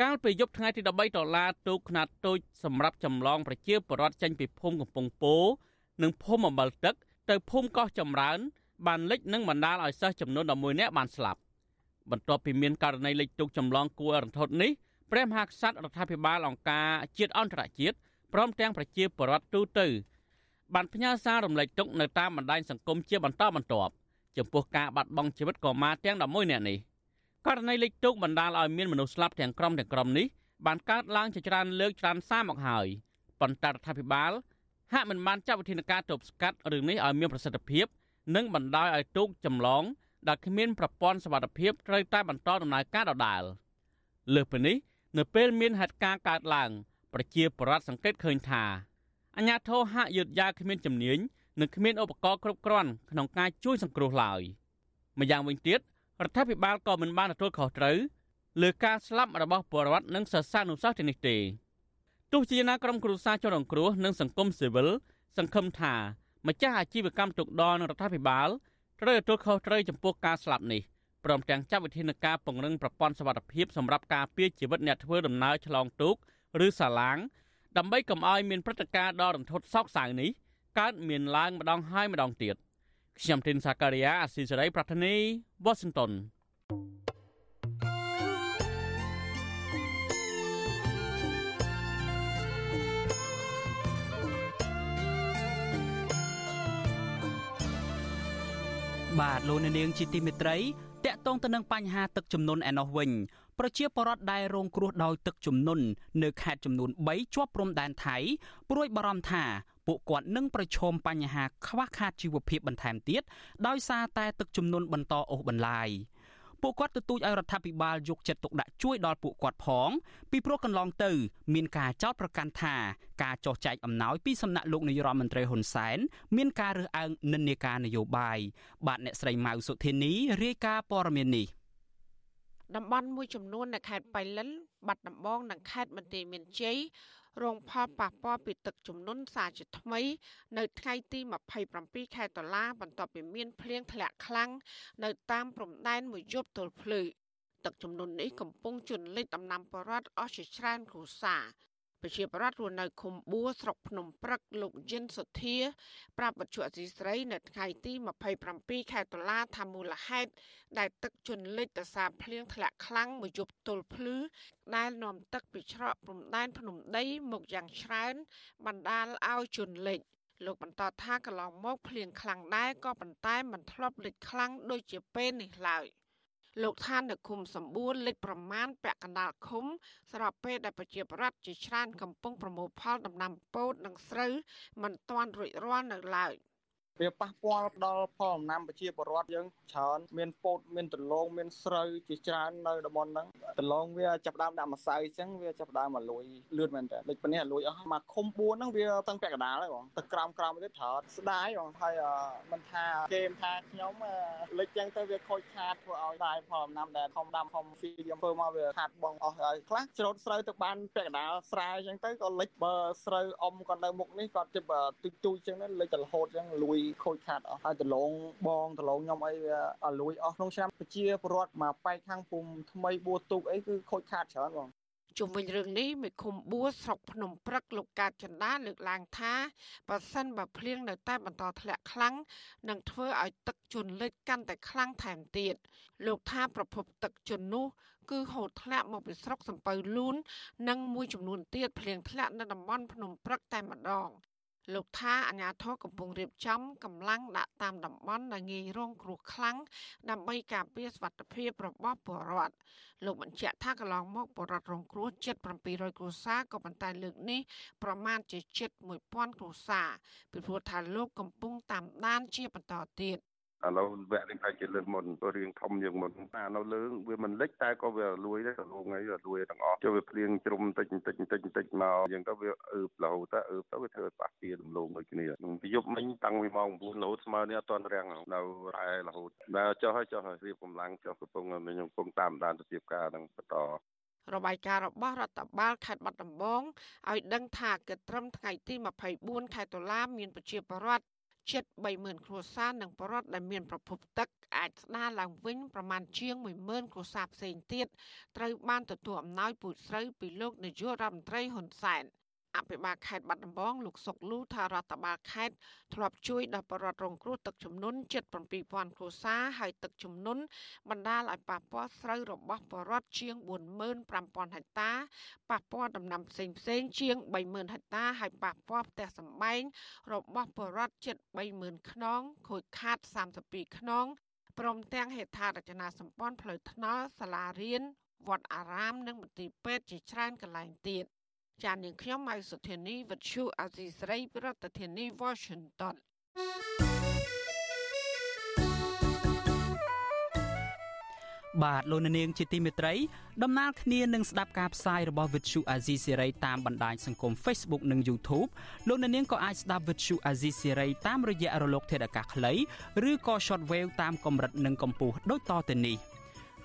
កាលពីយប់ថ្ងៃទី13ដុល្លារទូកខ្នាតតូចសម្រាប់ចម្លងប្រជាពលរដ្ឋចេញពីភូមិកំពង់ពោធិ៍និងភូមិអម្បលទឹក ទៅភូមិកោះចម្រើន បានលិចនិងបណ្ដាលឲ្យសិស្សចំនួន11នាក់បានស្លាប់បន្ទាប់ពីមានករណីលិចទូកចម្លងគួររន្ធត់នេះព្រះមហាក្សត្ររដ្ឋាភិបាលអង្គការជាតិអន្តរជាតិព្រមទាំងប្រជាពលរដ្ឋទូទៅទៅ បានផ្ញើសាររំលែកទុកនៅតាមបណ្ដាញសង្គមជាបន្តបន្ទាប់ចំពោះការបាត់បង់ជីវិតកុមារទាំង11នាក់នេះករណីលេខទុកបណ្ដាលឲ្យមានមនុស្សស្លាប់ទាំងក្រុមទាំងក្រុមនេះបានកើតឡើងជាច្រើនលើកច្រើនសារមកហើយប៉ុន្តែរដ្ឋាភិបាលហាក់មិនបានចាត់វិធានការទប់ស្កាត់រឿងនេះឲ្យមានប្រសិទ្ធភាព និងបណ្ដោយឲ្យទូកចម្លងដែលគ្មានប្រព័ន្ធសុវត្ថិភាពត្រូវតែបន្តដំណើរការដដែលលើសពីនេះ នៅពេលមានហេតុការណ៍កើតឡើង ប្រជាពលរដ្ឋសង្កេតឃើញថា អាញាធរហាក់យឺតយ៉ាវគ្មានជំនាញនិងគ្មានឧបករណ៍គ្រប់គ្រាន់ក្នុងការជួយសង្គ្រោះឡើយម្យ៉ាងវិញទៀតរដ្ឋាភិបាលក៏មិនបានទទួលខុសត្រូវលើការស្លាប់របស់ពលរដ្ឋនិងសិស្សានុសិស្សទាំងនេះទេទោះជាណាក្រុមគ្រួសារជនរងគ្រោះនិងសង្គមស៊ីវិលសង្ឃឹមថាម្ចាស់អាជីវកម្មទុកដល់នឹងរដ្ឋាភិបាលត្រូវទទួលខុសត្រូវចំពោះការស្លាប់នេះព្រមទាំងចាត់វិធានការពង្រឹងប្រព័ន្ធសុវត្ថិភាពសម្រាប់ការពារជីវិតអ្នកធ្វើដំណើរឆ្លងទូកឬសាឡាង ដើម្បីកុំឲ្យមានព្រឹត្តិការណ៍ដ៏រន្ធត់សោកសៅនេះកើតមានឡើងម្ដងហើយម្ដងទៀតខ្ញុំទីនសាការីយ៉ាអស៊ីសេរីប្រធានីវ៉ាស៊ីនតោនបាទលោកនាងជាទីមេត្រីតកតងទៅនឹងបញ្ហាទឹកជំនន់ឯណោះវិញ ប្រជាពលរដ្ឋដែលរងគ្រោះដោយទឹកជំនន់នៅខេត្តចំនួន3ជាប់ព្រំដែនថៃព្រួយបារម្ភថាពួកគាត់នឹងប្រឈមបញ្ហាខ្វះខាតជីវភាពបន្ថែមទៀតដោយសារតែទឹកជំនន់បន្តអូសបន្លាយពួកគាត់ទទូចឲ្យរដ្ឋាភិបាលយកចិត្តទុកដាក់ជួយដល់ពួកគាត់ផង ពីព្រោះកន្លងទៅមានការចោទប្រកាន់ថាការចោះចែកអំណោយពីសំណាក់លោកនាយរដ្ឋមន្ត្រីហ៊ុនសែនមានការរើសអើងនិន្នាការនយោបាយបាទអ្នកស្រីម៉ៅសុធានីរាយការណ៍ព័ត៌មាននេះ តំបន់មួយចំនួននៅខេត្តបៃលិនបាត់ដំបងនិងខេត្តបន្ទាយមានជ័យរងផលប៉ះពាល់ពីទឹកជំនន់សារជាថ្មី នៅថ្ងៃទី27ខែតុលាបន្ទាប់ពីមានភ្លៀងធ្លាក់ខ្លាំងនៅតាមព្រំដែនមួយយប់ទល់ភ្លឺទឹកជំនន់នេះកំពុងជន់លិចដំណាំបរដ្ឋអស់ជាច្រើនគ្រួសារ ប្រជាប្រដ្ឋរស់នៅឃុំបួស្រុកភ្នំព្រឹកលោកយិនសុធា ប្រាប់បច្ចុប្បន្នអសីស្រី នៅថ្ងៃទី27ខែតុលាថាមូលហេតុដែលទឹកជន់លិចដោយសារភ្លៀងធ្លាក់ខ្លាំងមួយយប់ទល់ភ្លឺដែលនាំទឹកពីច្រកព្រំដែនភ្នំដីមកយ៉ាងច្រើនបណ្ដាលឲ្យជន់លិចលោកបន្តថាកន្លងមកភ្លៀងខ្លាំងដែរក៏ប៉ុន្តែមិនធ្លាប់លិចខ្លាំងដូចជាពេលនេះឡើយ លោកថានៅឃុំសម្បួនលេខប្រមាណពាក់កណ្ដាលឃុំស្របពេលដែលប្រជាប្រដ្ឋជាច្រើនកំពុងប្រមូលផលដំណាំពោតនិងស្រូវមិនទាន់រួចរាល់នៅឡើយ។ វាប៉ះពាល់ដល់ផលដំណាំប្រជាពលរដ្ឋយើងច្រើនមានពោតមានដលងមានស្រូវជាច្រើននៅតំបន់ហ្នឹងដលងវាចាប់ដើមដាក់ម្សៅអញ្ចឹងវាចាប់ដើមមកលួយលឿនមែនតើដូចប៉ុណ្នេះលួយអស់មកឃុំ4ហ្នឹងវាតាំងពាក់កណ្ដាលហើយបងទៅក្រោមក្រោមទៀតច្រើនស្ដាយបងហើយមិនថាគេមថាខ្ញុំលេចអញ្ចឹងទៅវាខូចខាតធ្វើឲ្យដាយផលដំណាំដែលធំដាំធំស៊ីខ្ញុំធ្វើមកវាខាតបងអស់ហើយខ្លះច្រូតស្រូវទៅបានពាក់កណ្ដាលស្រែអញ្ចឹងទៅក៏លេចបើស្រូវអុំគាត់នៅមុខនេះគាត់ជិបទុយទុយអញ្ចឹងលេចតែរហូតអញ្ចឹងលួយខូចខាតអស់ហើយដលងបងដលងខ្ញុំអីវាអលួយអស់ក្នុងឆ្នាំប្រជាពលរដ្ឋមកបែកខាងភូមិថ្មីបួទូកអីគឺខូចខាតច្រើនបងជុំវិញរឿងនេះមេឃុំបួស្រុកភ្នំព្រឹកលោកកើតចន្ទាលើកឡើងថាបើសិនបើភ្លៀងនៅតែបន្តធ្លាក់ខ្លាំងនឹងធ្វើឲ្យទឹកជន់លិចកាន់តែខ្លាំងថែមទៀតលោកថាប្រភពទឹកជន់នោះគឺហូរធ្លាក់មកពីស្រុកសំពៅលូននិងមួយចំនួនទៀតភ្លៀងធ្លាក់នៅតំបន់ភ្នំព្រឹកតែម្ដង លោកថាអាញាធរកំពុងរៀបចំកម្លាំងដាក់តាមតំបន់ដែលងាយរងគ្រោះខ្លាំងដើម្បីការពារសុវត្ថិភាពរបស់ពលរដ្ឋលោកបញ្ជាក់ថាកន្លងមកពលរដ្ឋរងគ្រោះជិត700គ្រួសារក៏ប៉ុន្តែលើកនេះប្រមាណជាជិត1000គ្រួសារពីព្រោះថាលោកកំពុងតាមដានជាបន្តទៀត ឥឡូវវគ្គនេះប្រហែលជាលើកមុនរៀងធំជាងមុនអានៅលើវាមិនលិចតែក៏វាលួយដែរក៏លងអីលួយទាំងអស់ចូលវាភ្លៀងជ្រុំតិចតិចតិចតិចមកអញ្ចឹងទៅវាអឺបរហូតទៅអឺបទៅវាធ្វើប៉ះពីរំលងដូចគ្នាពីយប់មិញតាំងពីម៉ោង9រហូតស្មើនេះអត់ទាន់រាំងនៅរ៉ែរហូតដែលចុះហើយចុះហើយរៀបកម្លាំងចុះកំពុងខ្ញុំកំពុងតាមដានទៅជាការនឹងបន្តរបាយការណ៍របស់រដ្ឋបាលខេត្តបាត់ដំបងឲ្យដឹងថាគិតត្រឹមថ្ងៃទី24ខែតុលាមានប្រជាពលរដ្ឋ ជិត30000គ្រួសារនិងបរិវត្តដែលមានប្រភពទឹកអាចស្ដារឡើងវិញប្រមាណជាង10000គ្រួសារផ្សេងទៀតត្រូវបានទទួលអំណោយពូជស្រូវពីលោកនាយករដ្ឋមន្ត្រីហ៊ុនសែន អភិបាលខេត្តបាត់ដំបងលោកសុកលូថារដ្ឋបាលខេត្តធ្លាប់ជួយដល់ប្រជារងគ្រោះទឹកជំនន់ជិត7000គ្រួសារហើយទឹកជំនន់បណ្ដាលឲ្យប៉ះពាល់ស្រូវរបស់ប្រជារដ្ឋជាង45000ហិកតាប៉ះពាល់ដំណាំផ្សេងផ្សេងជាង30000ហិកតាហើយប៉ះពាល់ផ្ទះសម្បែងរបស់ប្រជារដ្ឋជិត30000ខ្នងខូចខាត32ខ្នងព្រមទាំងហេដ្ឋារចនាសម្ព័ន្ធផ្លូវថ្នល់សាលារៀនវត្តអារាមនិងមន្ទីរពេទ្យជាច្រើនកន្លែងទៀត ចាននាងខ្ញុំម៉ៅសុធានីវិទ្យុអាស៊ីស្រីប្រធានាធិបតី Washington បាទលោកនាងជាទីមេត្រីដំណើរគ្នានឹងស្ដាប់ការផ្សាយរបស់ Vuthu Azizi Serai តាមបណ្ដាញសង្គម Facebook និង YouTube លោកនាងក៏អាចស្ដាប់ Vuthu Azizi Serai តាមរយៈរលកធាតុអាកាសខ្លីឬក៏ Shortwave តាមកម្រិតនិងកម្ពស់ដូចតទៅនេះ។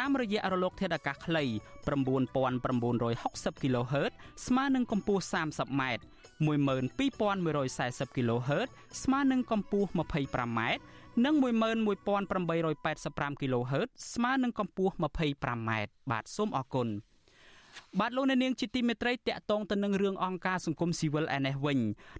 តាមរយៈរលកធាតុអាកាសខ្លី9960 kHz ស្មើនឹងកម្ពស់ 30m 12140 kHz ស្មើនឹងកម្ពស់ 25m និង11885 kHz ស្មើនឹងកម្ពស់ 25m បាទសូមអរគុណ បាទលោកអ្នកនាងជាទីមេត្រីតកតងទៅនឹងរឿងអង្គការសង្គមស៊ីវិលឯនេះវិញ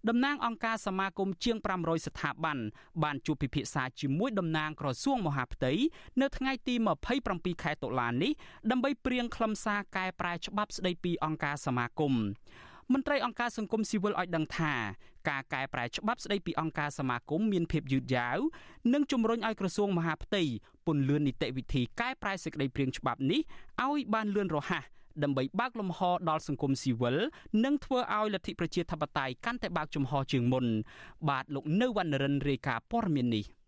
តំណាងអង្គការសមាគមជាង500ស្ថាប័នបានជួបពិភាក្សាជាមួយតំណាងក្រសួងមហាផ្ទៃនៅថ្ងៃទី27ខែតុលានេះដើម្បីព្រៀងខ្លឹមសារកែប្រែច្បាប់ស្តីពីអង្គការសមាគមមន្ត្រីអង្គការសង្គមស៊ីវិលឲ្យដឹងថាការកែប្រែច្បាប់ស្តីពីអង្គការសមាគមមានភាពយឺតយ៉ាវនិងជំរុញឲ្យក្រសួងមហាផ្ទៃពន្លឿននីតិវិធីកែប្រែសេចក្តីព្រាងច្បាប់នេះឲ្យបានលឿនរហ័ស ដើម្បីបើកលំហដល់សង្គមស៊ីវិលនិងធ្វើឲ្យលទ្ធិប្រជាធិបតេយ្យកាន់តែបើកចំហជាងមុនបាទលោកនៅវណ្ណរិនរាយការណ៍ព័ត៌មាននេះ។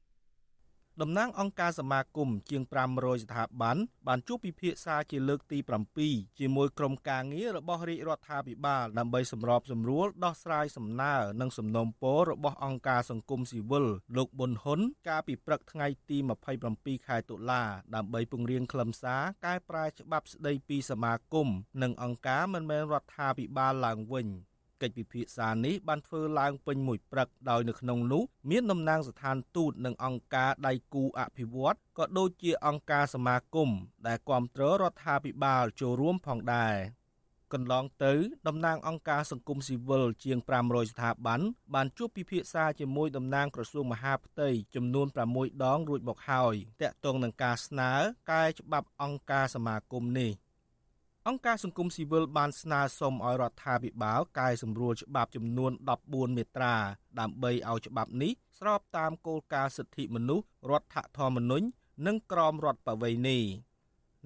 តំណាងអង្គការសមាគមជាង500ស្ថាប័នបានជួបពិភាក្សាជាលើកទី7ជាមួយក្រុមការងាររបស់រាជរដ្ឋាភិបាលដើម្បីសម្របសម្រួលដោះស្រាយសំណើនិងសំណូមពររបស់អង្គការសង្គមស៊ីវិលលោកប៊ុនហ៊ុនកាលពីព្រឹកថ្ងៃទី27ខែតុលាដើម្បីពង្រៀងខ្លឹមសារកែប្រែច្បាប់ស្តីពីសមាគមនិងអង្គការមិនមែនរដ្ឋាភិបាលឡើងវិញ កិច្ចពិភាក្សានេះបានធ្វើឡើងពេញមួយព្រឹកដោយនៅក្នុងនោះមានតំណាងស្ថានទូតនិងអង្គការដៃគូអភិវឌ្ឍក៏ដូចជាអង្គការសមាគមដែលគ្រប់គ្រងរដ្ឋាភិបាលចូលរួមផងដែរកន្លងទៅតំណាងអង្គការសង្គមស៊ីវិលជាង500ស្ថាប័នបានជួបពិភាក្សាជាមួយតំណាងក្រសួងមហាផ្ទៃចំនួន6ដងរួចមកហើយតាក់ទងនឹងការស្នើកែច្បាប់អង្គការសមាគមនេះ អង្គការសង្គមស៊ីវិលបានស្នើសុំឲ្យរដ្ឋាភិបាលកែសម្រួលច្បាប់ចំនួន14មាត្រា ដើម្បីឲ្យច្បាប់នេះស្របតាមគោលការណ៍សិទ្ធិមនុស្សរដ្ឋធម្មនុញ្ញនិងក្រមរដ្ឋបវេណី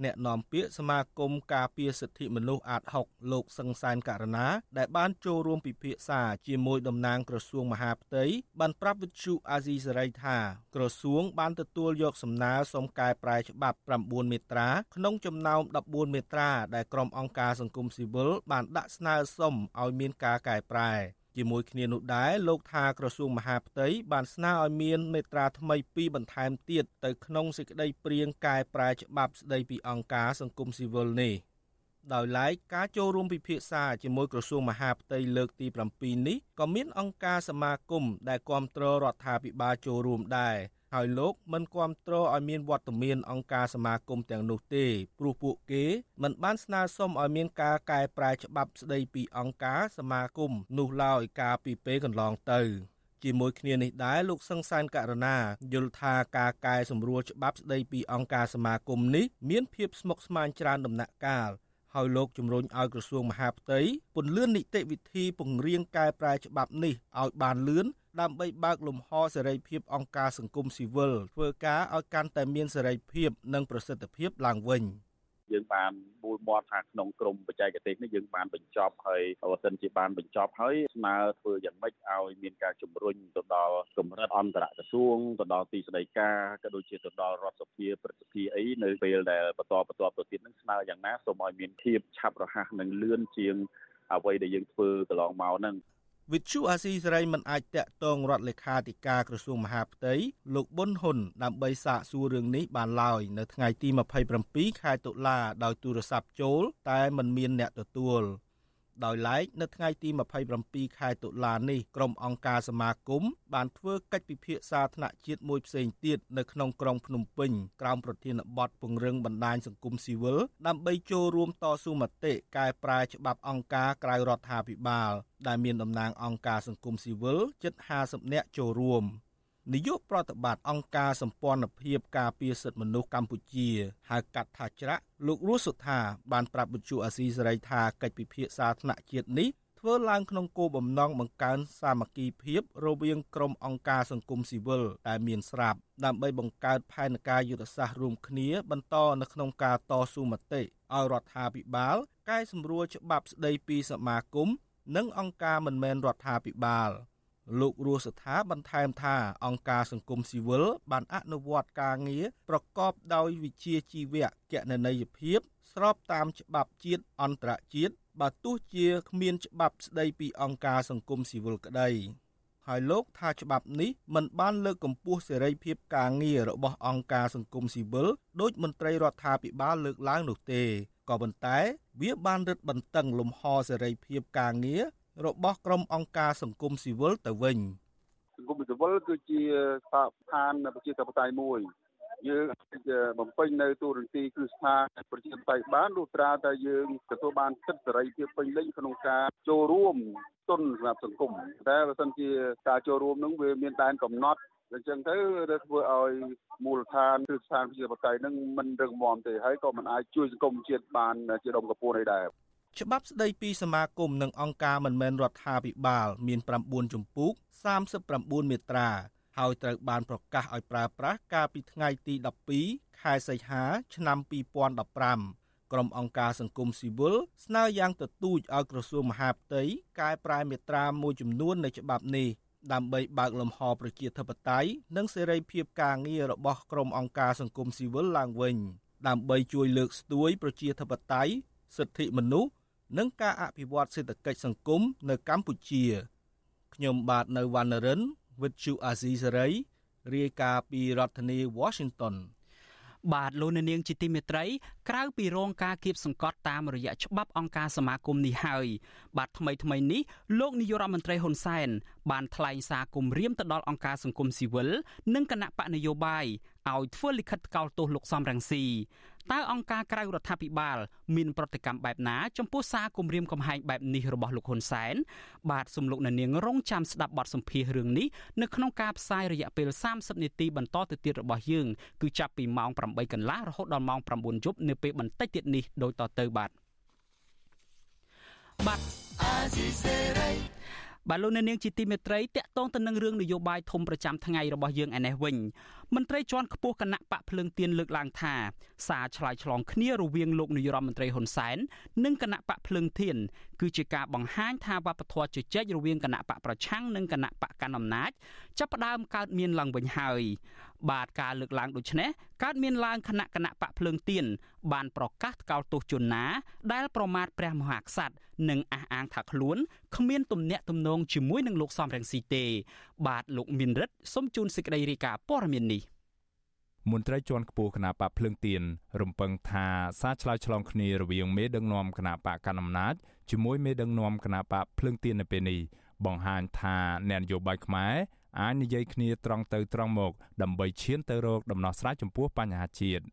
អ្នកនាំពាក្យសមាគមការពារសិទ្ធិមនុស្សអាត6លោកសង្សានករណា ដែលបានចូលរួមពិភាក្សាជាមួយតំណាងក្រសួងមហាផ្ទៃបានប្រាប់វិទ្យុអាស៊ីសេរីថាក្រសួងបានទទួលយកសំណើសុំកែប្រែច្បាប់9មាត្រាក្នុងចំណោម14មាត្រាដែលក្រុមអង្គការសង្គមស៊ីវិលបានដាក់ស្នើសុំឲ្យមានការកែប្រែ ជាមួយគ្នានោះដែរលោកថាក្រសួងមហាផ្ទៃបានស្នើឲ្យមានមេត្រាថ្មីពីរបន្ថែមទៀតទៅក្នុងសេចក្តីព្រាងកែប្រែច្បាប់ស្តីពីអង្គការសង្គមស៊ីវិលនេះដោយឡែកការចូលរួមពិភាក្សាជាមួយក្រសួងមហាផ្ទៃលើកទី7នេះក៏មានអង្គការសមាគមដែលគ្រប់គ្រងរដ្ឋាភិបាលចូលរួមដែរ ហើយលោកមិនគាំទ្រឲ្យមានវត្តមានអង្គការសមាគមទាំងនោះទេព្រោះពួកគេមិនបានស្នើសុំឲ្យមានការកែប្រែច្បាប់ស្តីពីអង្គការសមាគមនោះឡើយកាលពីពេលកន្លងទៅជាមួយគ្នានេះដែរលោកសង្សានករណាយល់ថាការកែសម្រួលច្បាប់ស្តីពីអង្គការសមាគមនេះមានភាពស្មុគស្មាញច្រើនដំណាក់កាលហើយលោកជំរុញឲ្យក្រសួងមហាផ្ទៃពន្លឿននីតិវិធីពង្រៀងកែប្រែច្បាប់នេះឲ្យបានលឿន ដើម្បីបើកលំហសេរីភាពអង្គការសង្គមស៊ីវិលធ្វើការឲ្យកាន់តែមានសេរីភាពនិងប្រសិទ្ធភាពឡើងវិញយើងបានមូលមាត់ថាក្នុងក្រមបច្ចេកទេសនេះយើងបានបញ្ចប់ហើយបើសិនជាបានបញ្ចប់ហើយស្នើធ្វើយ៉ាងម៉េចឲ្យមានការជំរុញទៅដល់កម្រិតអន្តរក្រសួងទៅដល់ទីស្តីការក៏ដូចជាទៅដល់រដ្ឋសភាព្រឹទ្ធសភាអីនៅពេលដែលបន្តបន្តទៅទៀតនឹងស្នើយ៉ាងណាសូមឲ្យមានភាពឆាប់រហ័សនិងលឿនជាងអ្វីដែលយើងធ្វើកន្លងមកហ្នឹង វិទ្យុអាស៊ីសេរីមិនអាចតាក់ទងរដ្ឋលេខាធិការក្រសួងមហាផ្ទៃលោកប៊ុនហ៊ុនដើម្បីសាកសួររឿងនេះបានឡើយនៅថ្ងៃទី27ខែតុលាដោយទូរស័ព្ទចូល តែមិនមានអ្នកទទួល ដោយឡែកនៅថ្ងៃទី27ខែតុលានេះក្រុមអង្គការសមាគមបានធ្វើកិច្ចពិភាក្សាថ្នាក់ជាតិមួយផ្សេងទៀតនៅក្នុងក្រុងភ្នំពេញក្រោមប្រធានបទពង្រឹងបណ្ដាញសង្គមស៊ីវិលដើម្បីចូលរួមតស៊ូមតិកែប្រែច្បាប់អង្គការក្រៅរដ្ឋាភិបាល ដែលមានតំណាងអង្គការសង្គមស៊ីវិលជិត50នាក់ចូលរួម។ នាយកប្រតិបត្តិអង្គការសម្ព័ន្ធភាពការពារសិទ្ធិមនុស្សកម្ពុជាហៅកាត់ថាច្រាក់លោករស់សុថាបានប្រាប់វិទ្យុអាស៊ីសេរីថាកិច្ចពិភាក្សាថ្នាក់ជាតិនេះធ្វើឡើងក្នុងគោលបំណងបង្កើនសាមគ្គីភាពរវាងក្រុមអង្គការសង្គមស៊ីវិលដែលមានស្រាប់ដើម្បីបង្កើតផែនការយុទ្ធសាស្ត្ររួមគ្នាបន្តនៅក្នុងការតស៊ូមតិឲ្យរដ្ឋាភិបាលកែសម្រួលច្បាប់ស្តីពីសមាគមនិងអង្គការមិនមែនរដ្ឋាភិបាល លោករស់ស្ថាបន្ថែមថាអង្គការសង្គមស៊ីវិលបានអនុវត្តការងារប្រកបដោយវិជ្ជាជីវៈកណន័យភាពស្របតាមច្បាប់ជាតិអន្តរជាតិបើទោះជាគ្មានច្បាប់ស្ដីពីអង្គការសង្គមស៊ីវិលក្តីហើយលោកថាច្បាប់នេះមិនបានលើកកម្ពស់សេរីភាពការងាររបស់អង្គការសង្គមស៊ីវិលដោយមន្ត្រីរដ្ឋាភិបាលលើកឡើងនោះទេក៏ប៉ុន្តែវាបានរឹតបន្តឹងលំហសេរីភាពការងារ របស់ក្រុមអង្គការសង្គមស៊ីវិលទៅវិញសង្គមស៊ីវិលគឺជាស្ថាប័នប្រជាធិបតេយ្យមួយយើងបំពេញនៅទូរនទីគឺស្ថានប្រជាធិបតេយ្យបានលុះត្រាតែយើងទទួលបានសិទ្ធិសេរីភាពពេញលេញក្នុងការចូលរួមទុនសម្រាប់សង្គមតែបើសិនជាការចូលរួមនឹងវាមានដែនកំណត់អញ្ចឹងទៅវាធ្វើឲ្យមូលដ្ឋានគ្រឹះស្ថានប្រជាធិបតេយ្យនឹងមិនរឹងមាំទេហើយក៏មិនអាចជួយសង្គមជាតិបានជាដុំកំពូលអីដែរ ច្បាប់ស្តីពីសមាគមនិងអង្គការមិនមែនរដ្ឋាភិបាល មាន9ជំពូក39មាត្រា ហើយត្រូវបានប្រកាសឲ្យប្រើប្រាស់កាលពីថ្ងៃទី12ខែសីហា ឆ្នាំ2015ក្រុមអង្គការសង្គមស៊ីវិលស្នើយ៉ាងទទូចឲ្យក្រសួងមហាផ្ទៃកែប្រែមាត្រាមួយចំនួននៃច្បាប់នេះដើម្បីបើកលំហប្រជាធិបតេយ្យនិងសេរីភាពការងាររបស់ក្រុមអង្គការសង្គមស៊ីវិលឡើងវិញ ដើម្បីជួយលើកស្ទួយប្រជាធិបតេយ្យសិទ្ធិមនុស្ស និងការអភិវឌ្ឍសេដ្ឋកិច្ចសង្គមនៅកម្ពុជាខ្ញុំបាទនៅវណ្ណរិន with Chu Azizi Saray រាយការណ៍ពីរដ្ឋធានី Washington បាទលោកនាងជាទីមេត្រី ក្រៅពីរងការគៀបសង្កត់តាមរយៈច្បាប់អង្គការសមាគមនេះហើយបាទថ្មីថ្មីនេះលោកនាយករដ្ឋមន្ត្រីហ៊ុនសែនបានថ្លែងសារគំរាមទៅដល់អង្គការសង្គមស៊ីវិលនិងគណៈបកនយោបាយឲ្យធ្វើលិខិតថ្កោលទោសលោកសំរងស៊ីតើអង្គការក្រៅរដ្ឋាភិបាលមានប្រតិកម្មបែបណាចំពោះសារគំរាមកំហែងបែបនេះរបស់លោកហ៊ុនសែនបាទសំលោកនាងរងចាំស្ដាប់បទសម្ភាសន៍រឿងនេះនៅក្នុងការផ្សាយរយៈពេល30នាទីបន្តទៅទៀតរបស់យើងគឺចាប់ពីម៉ោង8កន្លះរហូតដល់ម៉ោង9យប់នៅពេលបន្តិចទៀតនេះដូចតទៅបាទបាទអាស៊ីសេរីបាទលោកអ្នកនាងជាទីមេត្រីតកតងទៅនឹងរឿងនយោបាយធំប្រចាំថ្ងៃរបស់យើងឯនេះវិញមន្ត្រីជាន់ខ្ពស់គណៈបកភ្លើងទៀនលើកឡើងថាសារឆ្លើយឆ្លងគ្នារវាងលោកនាយរដ្ឋមន្ត្រីហ៊ុនសែននិងគណៈបកភ្លើងទៀនគឺជាការបង្ហាញថាវប្បធម៌ជជែករវាងគណៈបកប្រឆាំងនិងគណៈបកកណ្ដាលអំណាចចាប់ផ្ដើមកើតមានឡើងវិញហើយបាទការលើកឡើងដូចនេះកើតមានឡើងគណៈគណៈបកភ្លើងទៀនបានប្រកាសថ្កោលទោសជនណា ដែលប្រមាថព្រះមហាក្សត្រនិងអះអាងថាខ្លួនគ្មានទំនាក់ទំនងជាមួយនឹងលោកសំរងស៊ីទេបាទលោកមានរិទ្ធសូមជូនសេចក្តីរាយការណ៍ព័ត៌មាននេះមន្ត្រីជាន់ខ្ពស់គណៈបកភ្លើងទៀនរំពឹងថាសារឆ្លើយឆ្លងគ្នារវាងមេដឹកនាំគណៈបកកណ្ដាលអំណាចជាមួយមេដឹកនាំគណៈបកភ្លើងទៀននៅពេលនេះបង្ហាញថាអ្នកនយោបាយខ្មែរអាចនិយាយគ្នាត្រង់ទៅត្រង់មកដើម្បីឈានទៅរកដំណោះស្រាយចំពោះបញ្ហាជាតិ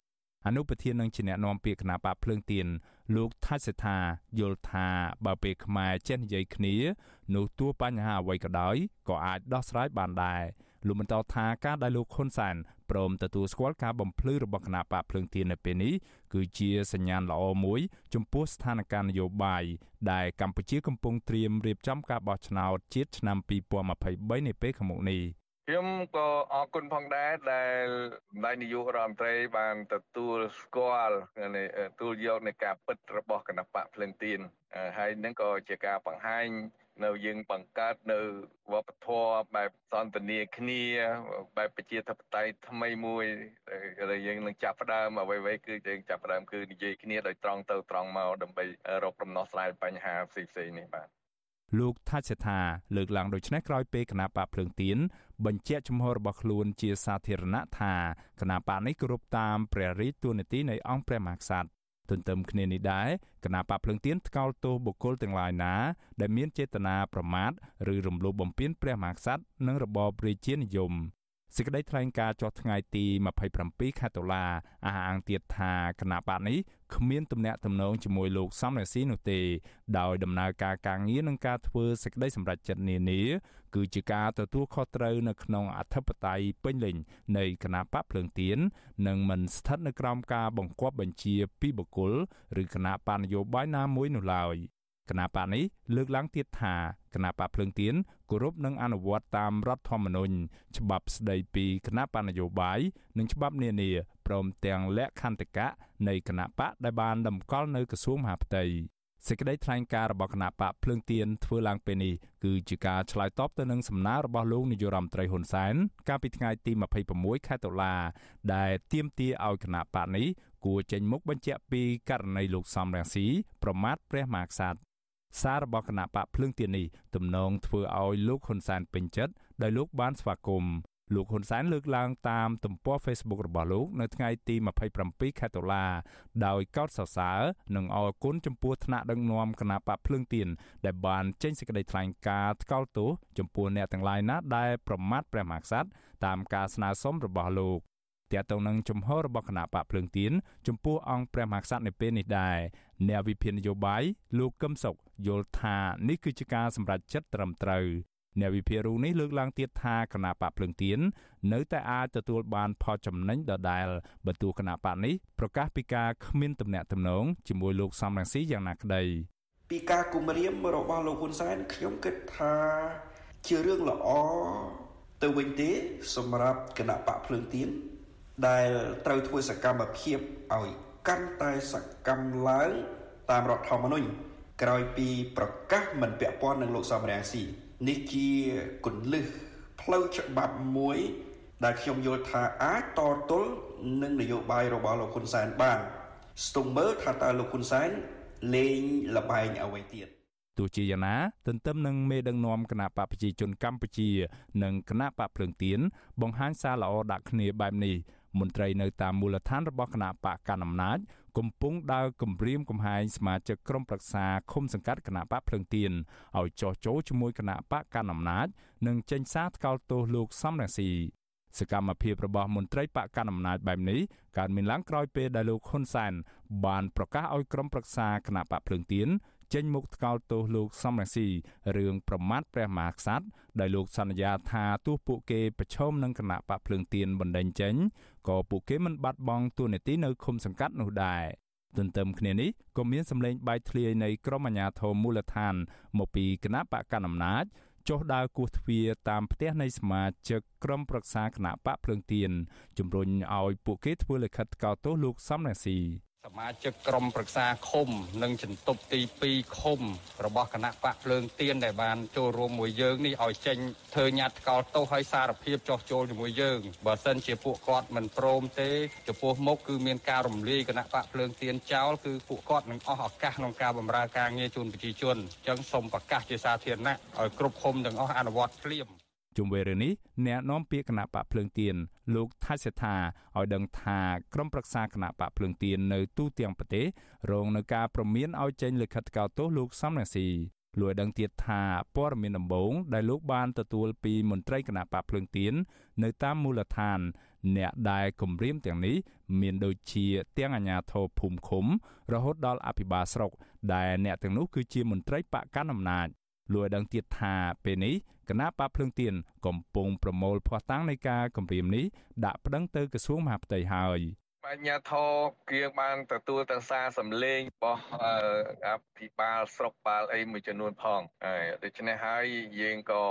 អនុប្រធាននឹងជាអ្នកនាំពាក្យគណៈបកភ្លើងទៀនលោកថាច់សេថាយល់ថាបើពេលខ្មែរចេះនិយាយគ្នានោះទោះបញ្ហាអ្វីក៏ដោយក៏អាចដោះស្រាយបានដែរលោកបន្តថាការដែលលោកហ៊ុនសែនព្រមទទួលស្គាល់ការបំភ្លឺរបស់គណៈបកភ្លើងទៀននៅពេលនេះគឺជាសញ្ញាណល្អមួយ ចំពោះស្ថានភាពនយោបាយដែលកម្ពុជាកំពុងត្រៀមរៀបចំការបោះឆ្នោតជាតិឆ្នាំ2023នាពេលខាងមុខនេះ ខ្ញុំក៏អរគុណផងដែរដែលម្ដាយនាយករដ្ឋមន្ត្រីបានទទួលស្គាល់ទទួលយកនៃការពិតរបស់គណៈបកភ្លឹងទៀនហើយនឹងក៏ជាការបង្ហាញនៅយើងបង្កើតនៅវប្បធម៌បែបសន្តានាគ្នាបែបប្រជាធិបតេយ្យថ្មីមួយដែលយើងនឹងចាប់ផ្ដើមអ្វីៗគឺយើងចាប់ផ្ដើមគឺនិយាយគ្នាដោយត្រង់ទៅត្រង់មកដើម្បីរកដំណោះស្រាយបញ្ហាផ្សេងៗនេះបាទ លោកថាច់សេថាលើកឡើងដូចនេះក្រោយពេលគណៈបកភ្លើងទៀនបញ្ជាក់ជំហររបស់ខ្លួនជាសាធារណៈថាគណៈបកនេះគោរពតាមព្រះរាជទូនីតិនៃអង្គព្រះមហាក្សត្រទន្ទឹមគ្នានេះដែរគណៈបកភ្លើងទៀនថ្កោលទោសបុគ្គលទាំងឡាយណាដែលមានចេតនាប្រមាថឬរំលោភបំពានព្រះមហាក្សត្រនិងរបបរាជានិយម សេចក្តីថ្លែងការណ៍ចុះថ្ងៃទី27ខែតុលាអះអាងទៀតថាគណៈបកនេះគ្មានទំនាក់ទំនងជាមួយលោកសំរងស៊ីនោះទេ ដោយដំណើរការការងារនិងការធ្វើសេចក្តីសម្រេចចិត្តនានាគឺជាការទទួលខុសត្រូវនៅក្នុងអធិបតេយ្យពេញលេញនៃគណៈបកភ្លើងទៀននិងមិនស្ថិតនៅក្រោមការបង្គាប់បញ្ជាពីបុគ្គលឬគណៈបកនយោបាយណាមួយនោះឡើយ គណៈបកនេះលើកឡើងទៀតថាគណៈបកភ្លើងទៀនគោរពនិងអនុវត្តតាមរដ្ឋធម្មនុញ្ញច្បាប់ស្តីពីគណៈបកនយោបាយនិងច្បាប់នានាព្រមទាំងលក្ខន្តិកៈនៃគណៈបកដែលបានតម្កល់នៅក្រសួងមហាផ្ទៃសេចក្តីថ្លែងការណ៍របស់គណៈបកភ្លើងទៀនធ្វើឡើងពេលនេះគឺជាការឆ្លើយតបទៅនឹងសំណើរបស់លោកនាយរដ្ឋមន្ត្រីហ៊ុនសែនកាលពីថ្ងៃទី26ខែតុលាដែលទាមទារឲ្យគណៈបកនេះគួរចេញមុខបញ្ជាក់ពីករណីលោកសំរងស៊ីប្រមាថព្រះមហាក្សត្រ សាររបស់គណៈបកភ្លើងទៀននេះទំនងធ្វើឲ្យលោកហ៊ុនសែនពេញចិត្តដោយលោកបានស្វាគមន៍លោកហ៊ុនសែនលើកឡើងតាមទំព័រ Facebook របស់លោកនៅថ្ងៃទី27ខែតុលាដោយកោតសរសើរនិងអរគុណចំពោះថ្នាក់ដឹកនាំគណៈបកភ្លើងទៀនដែលបានចេញសេចក្តីថ្លែងការណ៍ថ្កោលទោសចំពោះអ្នកទាំងឡាយណាដែលប្រមាថព្រះមហាក្សត្រតាមការស្នើសុំរបស់លោក ទាក់ទងនឹងជំហររបស់គណៈបកភ្លើងទៀនចំពោះអង្គព្រះមហាក្សត្រនៅពេលនេះដែរអ្នកវិភាគនយោបាយលោកកឹមសុខយល់ថានេះគឺជាការសម្រេចចិត្តត្រឹមត្រូវអ្នកវិភាគរូបនេះលើកឡើងទៀតថាគណៈបកភ្លើងទៀននៅតែអាចទទួលបានផលចំណេញដដែលបើទោះគណៈបកនេះប្រកាសពីការគ្មានទំនាក់ទំនងជាមួយលោកសំរងស៊ីយ៉ាងណាក្តីពីការគម្រាមរបស់លោកហ៊ុនសែនខ្ញុំគិតថាជារឿងល្អទៅវិញទេសម្រាប់គណៈបកភ្លើងទៀន ដែលត្រូវធ្វើសកម្មភាពឲ្យកាន់តែសកម្មឡើងតាមរដ្ឋធម្មនុញ្ញក្រោយពីប្រកាសមិនពាក់ព័ន្ធនឹងលោកសំរងស៊ីនេះជាគន្លឹះផ្លូវច្បាប់មួយដែលខ្ញុំយល់ថាអាចតទល់នឹងនយោបាយរបស់លោកហ៊ុនសែនបានស្ទង់មើលថាតើលោកហ៊ុនសែនលេងលបែងអ្វីទៀតទោះជាយ៉ាងណាទន្ទឹមនឹងមេដឹកនាំគណៈបកប្រជាជនកម្ពុជា និងគណៈបកភ្លើងទៀនបង្ហាញសារល្អដាក់គ្នាបែបនេះ មន្ត្រីនៅតាមមូលដ្ឋានរបស់គណៈបកកណ្ដាលអំណាចកំពុងដើរគម្រាមកំហែងសមាជិកក្រុមប្រឹក្សាឃុំសង្កាត់គណៈបកភ្លឹងទៀនឲ្យចោះចូលជាមួយគណៈបកកណ្ដាលអំណាចនិងចេញសារថ្កោលទោសលោកសំរងស៊ីសកម្មភាពរបស់មន្ត្រីបកកណ្ដាលអំណាចបែបនេះកើតមានឡើងក្រោយពេលដែលលោកហ៊ុនសែនបានប្រកាសឲ្យក្រុមប្រឹក្សាគណៈបកភ្លឹងទៀន ចេញមុខថ្កោលទោសលោកសំរងស៊ីរឿងប្រមាថព្រះមហាក្សត្រដោយលោកសន្យាថាទោះពួកគេប្រឈមនឹងគណៈបកភ្លើងទៀនបណ្ដេញចេញក៏ពួកគេមិនបាត់បង់ទួនាទីនៅឃុំសង្កាត់នោះដែរទន្ទឹមគ្នានេះក៏មានសម្លេងបែកធ្លាយនៃក្រមអាជ្ញាធរមូលដ្ឋានមកពីគណៈបកកណ្ដាលអំណាចចុះដើរគោះទ្វារតាមផ្ទះនៃសមាជិកក្រុមប្រឹក្សាគណៈបកភ្លើងទៀនជំរុញឲ្យពួកគេធ្វើលិខិតថ្កោលទោសលោកសំរងស៊ី សមាជិកក្រុមប្រឹក្សាឃុំ និងចន្ទប់ទី2ឃុំ របស់គណៈបកភ្លើងទៀនដែលបានចូលរួមមួយយើងនេះឲ្យចេញធ្វើញត្តិថ្កោលទោសឲ្យសារភាពចោះចូលជាមួយយើងបើសិនជាពួកគាត់មិនព្រមទេចំពោះមុខគឺមានការរំលាយគណៈបកភ្លើងទៀនចោលគឺពួកគាត់នឹងអស់ឱកាសក្នុងការបម្រើការងារជូនប្រជាជនអញ្ចឹងសូមប្រកាសជាសាធារណៈឲ្យគ្រប់ឃុំទាំងអស់អនុវត្តភ្លាម ជុំវិញរឿងនេះអ្នកនាំពាក្យគណៈបកភ្លើងទៀនលោកថាច់សេថាឲ្យដឹងថាក្រុមប្រឹក្សាគណៈបកភ្លើងទៀននៅទូទាំងប្រទេសរងនឹងការប្រមានឲ្យចេញលិខិតថ្កោលទោសលោកសំរងស៊ីលោកឲ្យដឹងទៀតថាព័ត៌មានដំបូងដែលលោកបានទទួលពីមន្ត្រីគណៈបកភ្លើងទៀននៅតាមមូលដ្ឋាន អ្នកដែលគម្រាមទាំងនេះមានដូចជាទាំងអាជ្ញាធរភូមិឃុំ រហូតដល់អភិបាលស្រុក ដែលអ្នកទាំងនោះគឺជាមន្ត្រីបកកណ្ដាលអំណាចលោកឲ្យដឹងទៀតថាពេលនេះ គណៈបកភ្លើងទៀនកំពុងប្រមូលភ័ស្តុតាងនៃការគម្រាមនេះដាក់ប្តឹងទៅក្រសួងមហាផ្ទៃហើយបញ្ញាធរគៀងបានទទួលទៅសារសម្លេងរបស់អភិបាលស្រុកបាលអីមួយចំនួនផងហើយដូច្នេះហើយយើងក៏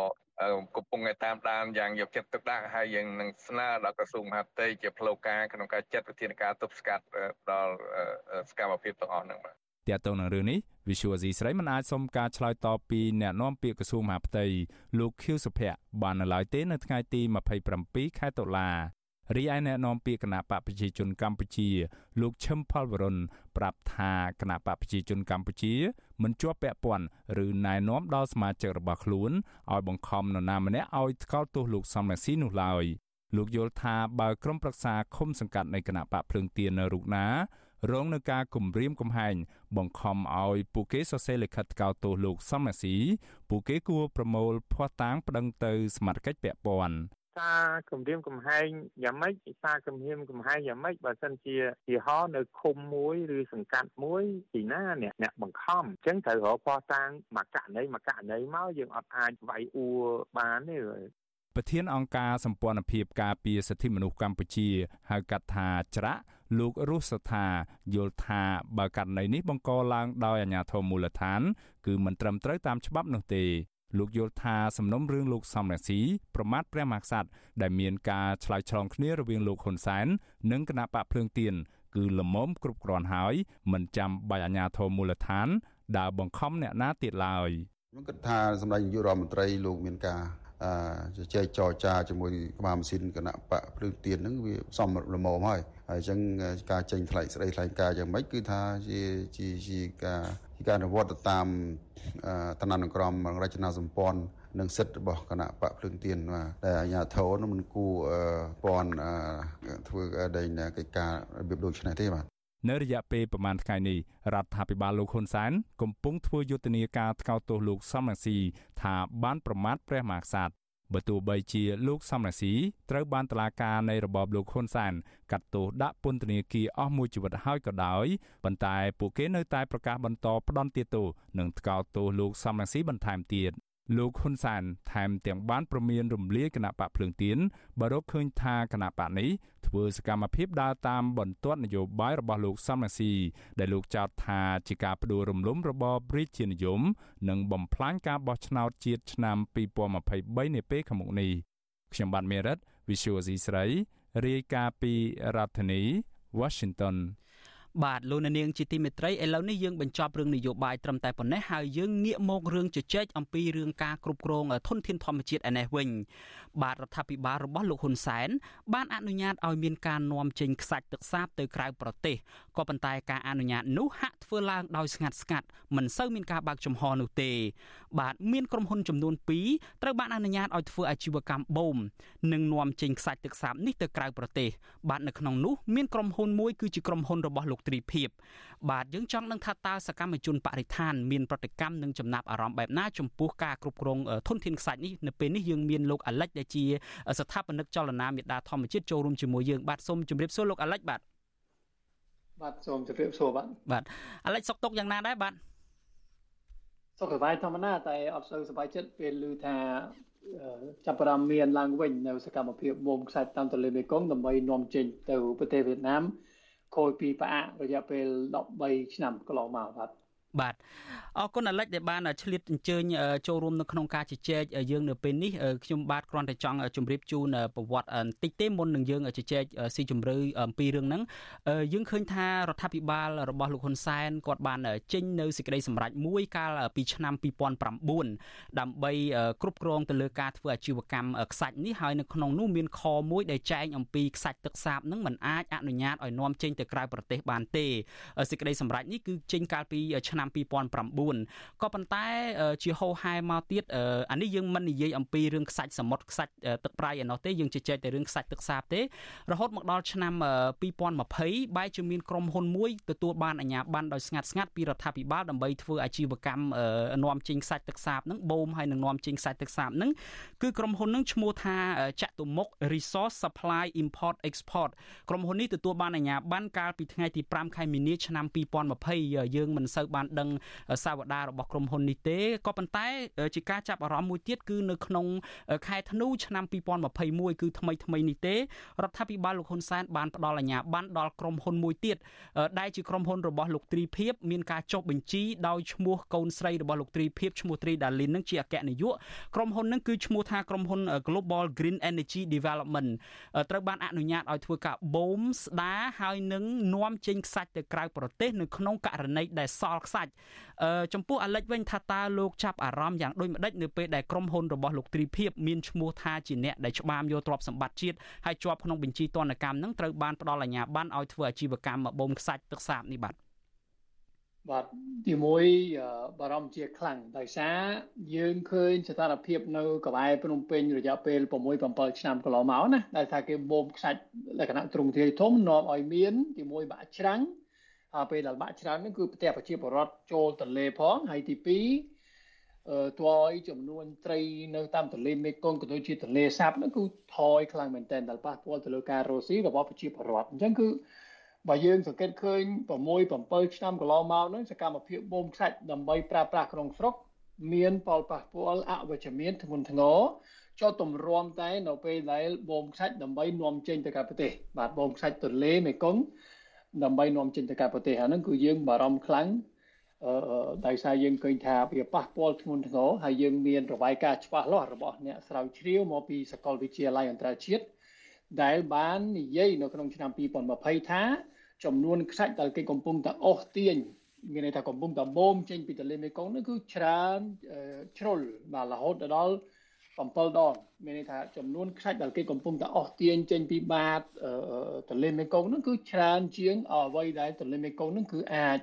កំពុងតែតាមដានយ៉ាងយកចិត្តទុកដាក់ហើយយើងនឹងស្នើដល់ក្រសួងមហាផ្ទៃជាផ្លូវការក្នុងការចាត់វិធានការទប់ស្កាត់ដល់សកម្មភាពទាំងអស់ហ្នឹងបាទ ទាក់ទងនឹងរឿងនេះ Visual Asia ស្រីមិនអាចសុំការឆ្លើយតបពីអ្នកនាំពាក្យក្រសួងមហាផ្ទៃលោកខៀវសុភ័ក្របាននៅឡើយទេនៅថ្ងៃទី27ខែតុលារីឯអ្នកនាំពាក្យគណៈបកប្រជាជនកម្ពុជា លោកឈឹមផលវរុនប្រាប់ថាគណៈបកប្រជាជនកម្ពុជា មិនជាប់ពាក់ព័ន្ធឬណែនាំដល់សមាជិករបស់ខ្លួនឲ្យបង្ខំនរណាម្នាក់ឲ្យថ្កោលទោសលោកសំរងស៊ីនោះឡើយលោកយល់ថាបើក្រុមប្រឹក្សាឃុំសង្កាត់នៃគណៈបកភ្លើងទៀននៅរូបណា រងនឹងការគំរាមកំហែងបង្ខំឲ្យពួកគេសរសេរលិខិតថ្កោលទោសលោកសំរាស៊ីពួកគេគួរប្រមូលភ័ស្តុតាងប្តឹងទៅសមាជិកពាក់ព័ន្ធសារគម្រាមកំហែងយ៉ាងម៉េចសារគម្រាមកំហែងយ៉ាងម៉េចបើសិនជាជាហោនៅឃុំមួយឬសង្កាត់មួយពីណាអ្នកអ្នកបង្ខំអញ្ចឹងត្រូវរកផោះតាំងមកករណីមកករណីមកយើងអត់អាចវាយអួរបានទេប្រធានអង្គការសម្ព័ន្ធភាពការពារសិទ្ធិមនុស្សកម្ពុជាហៅកាត់ថាច្រាក់ លោករស់សថាយល់ថាបើករណីនេះបង្កឡើងដោយអាជ្ញាធរមូលដ្ឋាន គឺមិនត្រឹមត្រូវតាមច្បាប់នោះទេលោកយល់ថាសំណុំរឿងលោកសំរងស៊ីប្រមាថព្រះមហាក្សត្រដែលមានការឆ្លើយឆ្លងគ្នារវាងលោកហ៊ុនសែននិងគណៈបកភ្លើងទៀនគឺលមមគ្រប់គ្រាន់ហើយមិនចាំបាច់អាជ្ញាធរមូលដ្ឋានដើរបង្ខំអ្នកណាទៀតឡើយខ្ញុំគិតថាសម្ដេចនាយករដ្ឋមន្ត្រីលោកមានការជជែកចរចាជាមួយក្បាលម៉ាស៊ីនគណៈបកភ្លើងទៀនហ្នឹងវាសមល្មមហើយ ហើយអញ្ចឹងការចេញថ្លែងស្ដីថ្លែងការយ៉ាងម៉េចគឺថាជាជាជាការជាការអនុវត្តទៅតាមឋានានុក្រមរចនាសម្ព័ន្ធនិងសិទ្ធិរបស់គណៈបកភ្លើងទៀនបាទតែអាជ្ញាធរនោះមិនគួរពាន់ធ្វើដែងកិច្ចការរបៀបដូចនេះទេបាទនៅរយៈពេលប្រមាណថ្ងៃនេះរដ្ឋាភិបាលលោកហ៊ុនសែនកំពុងធ្វើយុទ្ធនាការថ្កោលទោសលោកសំរងស៊ីថាបានប្រមាថព្រះមហាក្សត្រ បើទោះបីជាលោកសំរងស៊ីត្រូវបានតុលាការនៃរបបលោកហ៊ុនសែនកាត់ទោសដាក់ពន្ធនាគារអស់មួយជីវិតហើយក៏ដោយប៉ុន្តែពួកគេនៅតែប្រកាសបន្តផ្ដន់ទោសនិងថ្កោលទោសលោកសំរងស៊ីបន្ថែមទៀត លោកហ៊ុនសានថែមទាំងបានប្រមានរំលាយគណៈបកភ្លើងទៀនបើរកឃើញថាគណៈបកនេះធ្វើសកម្មភាពដើរតាមបន្ទាត់នយោបាយរបស់លោកសំរងស៊ីដែលលោកចោទថាជាការផ្ដួលរំលំរបបរាជានិយម និងបំផ្លាញការបោះឆ្នោតជាតិឆ្នាំ2023នាពេលខាងមុខនេះខ្ញុំបាទមេរិត Visual C ស្រីរាយការណ៍ពីរដ្ឋធានី Washington បាទលោកនាងជាទីមេត្រីឥឡូវនេះយើងបញ្ចប់រឿងនយោបាយត្រឹមតែប៉ុណ្ណេះហើយយើងងាកមករឿងជជែកអំពីរឿងការគ្រប់គ្រងធនធានធម្មជាតិឯនេះវិញបាទរដ្ឋាភិបាលរបស់លោកហ៊ុនសែនបានអនុញ្ញាតឲ្យមានការនាំចេញខ្សាច់ទឹកសាបទៅក្រៅប្រទេសក៏ប៉ុន្តែការអនុញ្ញាតនោះហាក់ធ្វើធ្វើឡើងដោយស្ងាត់ស្ងាត់មិនសូវមានការបើកចំហនោះទេ បាទមានក្រុមហ៊ុនចំនួន2ត្រូវបានអនុញ្ញាតឲ្យធ្វើអាជីវកម្មបូមនិងនាំចេញខ្សាច់ទឹកសាបនេះទៅក្រៅប្រទេស បាទនៅក្នុងនោះមានក្រុមហ៊ុនមួយគឺជាក្រុមហ៊ុនរបស់លោកទ្រីភិបបាទយើងចង់ដឹងថាតើសកម្មជនបរិស្ថានមានប្រតិកម្មនិងចំណាប់អារម្មណ៍បែបណាចំពោះការគ្រប់គ្រងធនធានខ្សាច់នេះនៅពេលនេះយើងមានលោកអាលិចដែលជាស្ថាបនិកចលនាមេដាធម្មជាតិចូលរួមជាមួយយើងបាទសូមជម្រាបសួរលោកអាលិចបាទបាទសូមជម្រាបសួរបាទបាទអាលិចសុកទុកយ៉ាងណាដែរបាទសុខសប្បាយធម្មតាតែអត់សូវសប្បាយចិត្តពេលឮថាចាប់ផ្ដើមមានឡើងវិញនៅសកម្មភាពមុំខ្សាច់តាមទន្លេមេគង្គដើម្បីនាំចេញទៅប្រទេសវៀតណាម ខូចពីផ្អាករយៈពេល13ឆ្នាំកន្លងមកបាទ បាទអរគុណអាលិចដែលបានឆ្លៀតអញ្ជើញចូលរួមនៅក្នុងការជជែកយើងនៅពេលនេះខ្ញុំបាទគ្រាន់តែចង់ជម្រាបជូនប្រវត្តិបន្តិចទេមុននឹងយើងជជែកស៊ីជម្រៅអំពីរឿងហ្នឹងយើងឃើញថារដ្ឋាភិបាលរបស់លោកហ៊ុនសែនគាត់បានចេញនៅសេចក្តីសម្រេចមួយកាលពីឆ្នាំ2009ដើម្បីគ្រប់គ្រងទៅលើការធ្វើអាជីវកម្មខ្សាច់នេះហើយនៅក្នុងនោះមានខមួយដែលចែងអំពីខ្សាច់ទឹកសាបហ្នឹងมันអាចអនុញ្ញាតឲ្យនាំចេញទៅក្រៅប្រទេសបានទេសេចក្តីសម្រេចនេះគឺចេញកាលពីឆ្នាំឆ្នាំ2009ក៏ប៉ុន្តែជាហោហែមកទៀតអានេះយើងមិននិយាយអំពីរឿងខ្សាច់សមុទ្រខ្សាច់ទឹកប្រៃឯណោះទេយើងជជែកតែរឿងខ្សាច់ទឹកសាបទេរហូតមកដល់ឆ្នាំ2020បែរជាមានក្រុមហ៊ុនមួយទទួលបានអាជ្ញាប័ណ្ណដោយស្ងាត់ស្ងាត់ពីរដ្ឋាភិបាលដើម្បីធ្វើអាជីវកម្មនាំចេញខ្សាច់ទឹកសាបហ្នឹងបូមហើយនឹងនាំចេញខ្សាច់ទឹកសាបហ្នឹងគឺក្រុមហ៊ុនហ្នឹងឈ្មោះថាចតុមុខ Resource Supply Import Export ក្រុមហ៊ុននេះទទួលបានអាជ្ញាប័ណ្ណកាលពីថ្ងៃទី5ខែមីនាឆ្នាំ2020យើងមិនសូវបានដឹងសាវតារបស់ក្រុមហ៊ុននេះទេក៏ប៉ុន្តែជាការចាប់អារម្មណ៍មួយទៀតគឺនៅក្នុងខែធ្នូឆ្នាំ2021គឺថ្មីថ្មីនេះទេរដ្ឋាភិបាលលោកហ៊ុនសែនបានផ្ដល់អាជ្ញាប័ណ្ណដល់ក្រុមហ៊ុនមួយទៀតដែលជាក្រុមហ៊ុនរបស់លោកទ្រីភិបមានការចុះបញ្ជីដោយឈ្មោះកូនស្រីរបស់លោកទ្រីភិបឈ្មោះទ្រីដាលីននឹងជាអគ្គនាយកក្រុមហ៊ុននឹងគឺឈ្មោះថាក្រុមហ៊ុន Global Green Energy Development ត្រូវបានអនុញ្ញាតឲ្យធ្វើការបូមស្ដារហើយនឹងនាំចេញខ្សាច់ទៅក្រៅប្រទេសនៅក្នុងករណីដែលសល់ខ្សាច់ចំពោះអាលិចវិញថាតើលោកចាប់អារម្មណ៍យ៉ាងដូចម្ដេចនៅពេលដែលក្រុមហ៊ុនរបស់លោកទ្រីភិបមានឈ្មោះថាជាអ្នកដែលច្បាមយកទ្រព្យសម្បត្តិជាតិហើយជាប់ក្នុងបញ្ជីទណ្ឌកម្មនឹងត្រូវបានផ្ដល់អាជ្ញាប័ណ្ណឲ្យធ្វើអាជីវកម្មបូមខ្សាច់ទឹកសាបនេះបាទបាទទីមួយបារម្ភជាខ្លាំងដោយសារយើងឃើញស្ថានភាពនៅក្បែរភ្នំពេញរយៈពេល6 7ឆ្នាំកន្លងមកណាដែលថាគេបូមខ្សាច់លក្ខណៈទ្រង់ទ្រាយធំនាំឲ្យមានទីមួយបាក់ច្រាំង ពេលដែលបាក់ច្រើននេះគឺផ្ទះប្រជាពលរដ្ឋចូលទន្លេផងហើយទី2អឺទោះឲ្យចំនួនត្រីនៅតាមទន្លេមេគង្គក៏ដូចជាទន្លេសាបនោះគឺថយខ្លាំងមែនទែនដែលប៉ះពាល់ទៅលើការរស់ស៊ីរបស់ប្រជាពលរដ្ឋអញ្ចឹងគឺបើយើងសង្កេតឃើញ6 7ឆ្នាំកន្លងមកហ្នឹងសកម្មភាពបូមខ្សាច់ដើម្បីប្រើប្រាស់ក្នុងស្រុកមានផលប៉ះពាល់អវិជ្ជមានធ្ងន់ធ្ងរចុះទម្រាំតែនៅពេលដែលបូមខ្សាច់ដើម្បីនាំចេញទៅក្រៅប្រទេសបាទបូមខ្សាច់ទន្លេមេគង្គ ដើម្បីនាំចេញទៅកាន់ប្រទេសអាហ្នឹងគឺយើងបារម្ភខ្លាំងអឺដោយសារយើងឃើញថាវាប៉ះពាល់ធ្ងន់ធ្ងរហើយយើងមានរបាយការណ៍ច្បាស់លាស់របស់អ្នកស្រាវជ្រាវមកពីសាកលវិទ្យាល័យអន្តរជាតិដែលបាននិយាយនៅក្នុងឆ្នាំ2020ថាចំនួនខ្សាច់ដែលគេកំពុងតែអស់ទាញមានន័យថាកំពុងតែបូមចេញពីទន្លេមេគង្គនោះគឺច្រើនជ្រុលបាទរហូតដល់ 7ដងមានន័យថាចំនួនខ្សាច់ដែលគេកំពុងតែអស់ទាញចេញពីបាតទន្លេមេគង្គហ្នឹងគឺច្រើនជាងអ្វីដែលទន្លេមេគង្គហ្នឹងគឺអាច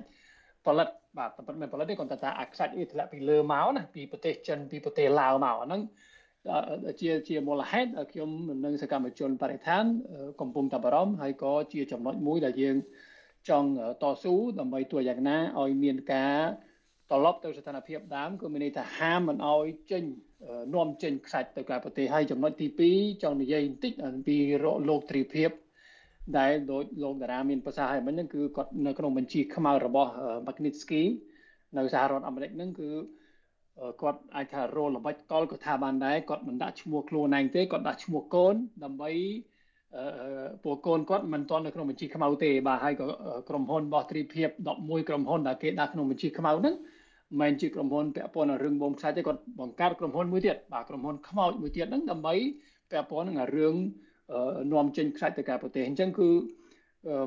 ផលិតបាទតែមិនផលិតទេគាត់ថាអាខ្សាច់វាធ្លាក់ពីលើមកណាពីប្រទេសចិនពីប្រទេសឡាវមកអាហ្នឹងជាជាមូលហេតុខ្ញុំនិងសកម្មជនបរិស្ថាន កំពុងតែបារម្ភហើយក៏ជាចំណុចមួយដែលយើងចង់តស៊ូដើម្បីទោះយ៉ាងណាឲ្យមានការត្រឡប់ទៅស្ថានភាពដើមគឺមានន័យថាហាមមិនឲ្យចេញ នាំចេញខ្សាច់ទៅក្រៅប្រទេសហើយចំណុចទី2ចង់និយាយបន្តិចអំពីលោកទ្រីភិបដែលដូចលោកតារាមានប្រសាសន៍ឲ្យមិញហ្នឹងគឺគាត់នៅក្នុងបញ្ជីខ្មៅរបស់ Magnitsky នៅសហរដ្ឋអាមេរិកហ្នឹងគឺគាត់អាចថារោល្បិចកលក៏ថាបានដែរគាត់មិនដាក់ឈ្មោះខ្លួនឯងទេគាត់ដាក់ឈ្មោះកូនដើម្បីពួកកូនគាត់មិនទាន់នៅក្នុងបញ្ជីខ្មៅទេបាទហើយក៏ក្រុមហ៊ុនរបស់ទ្រីភិប11ក្រុមហ៊ុនដែលគេដាក់ក្នុងបញ្ជីខ្មៅហ្នឹង មិនជាក្រុមហ៊ុនពាក់ព័ន្ធនឹងរឿងបូមខ្សាច់ទេគាត់បង្កើតក្រុមហ៊ុនមួយទៀតបាទក្រុមហ៊ុនខ្មោចមួយទៀតហ្នឹងដើម្បីពាក់ព័ន្ធនឹងរឿងនាំចេញខ្សាច់ទៅក្រៅប្រទេសអញ្ចឹងគឺ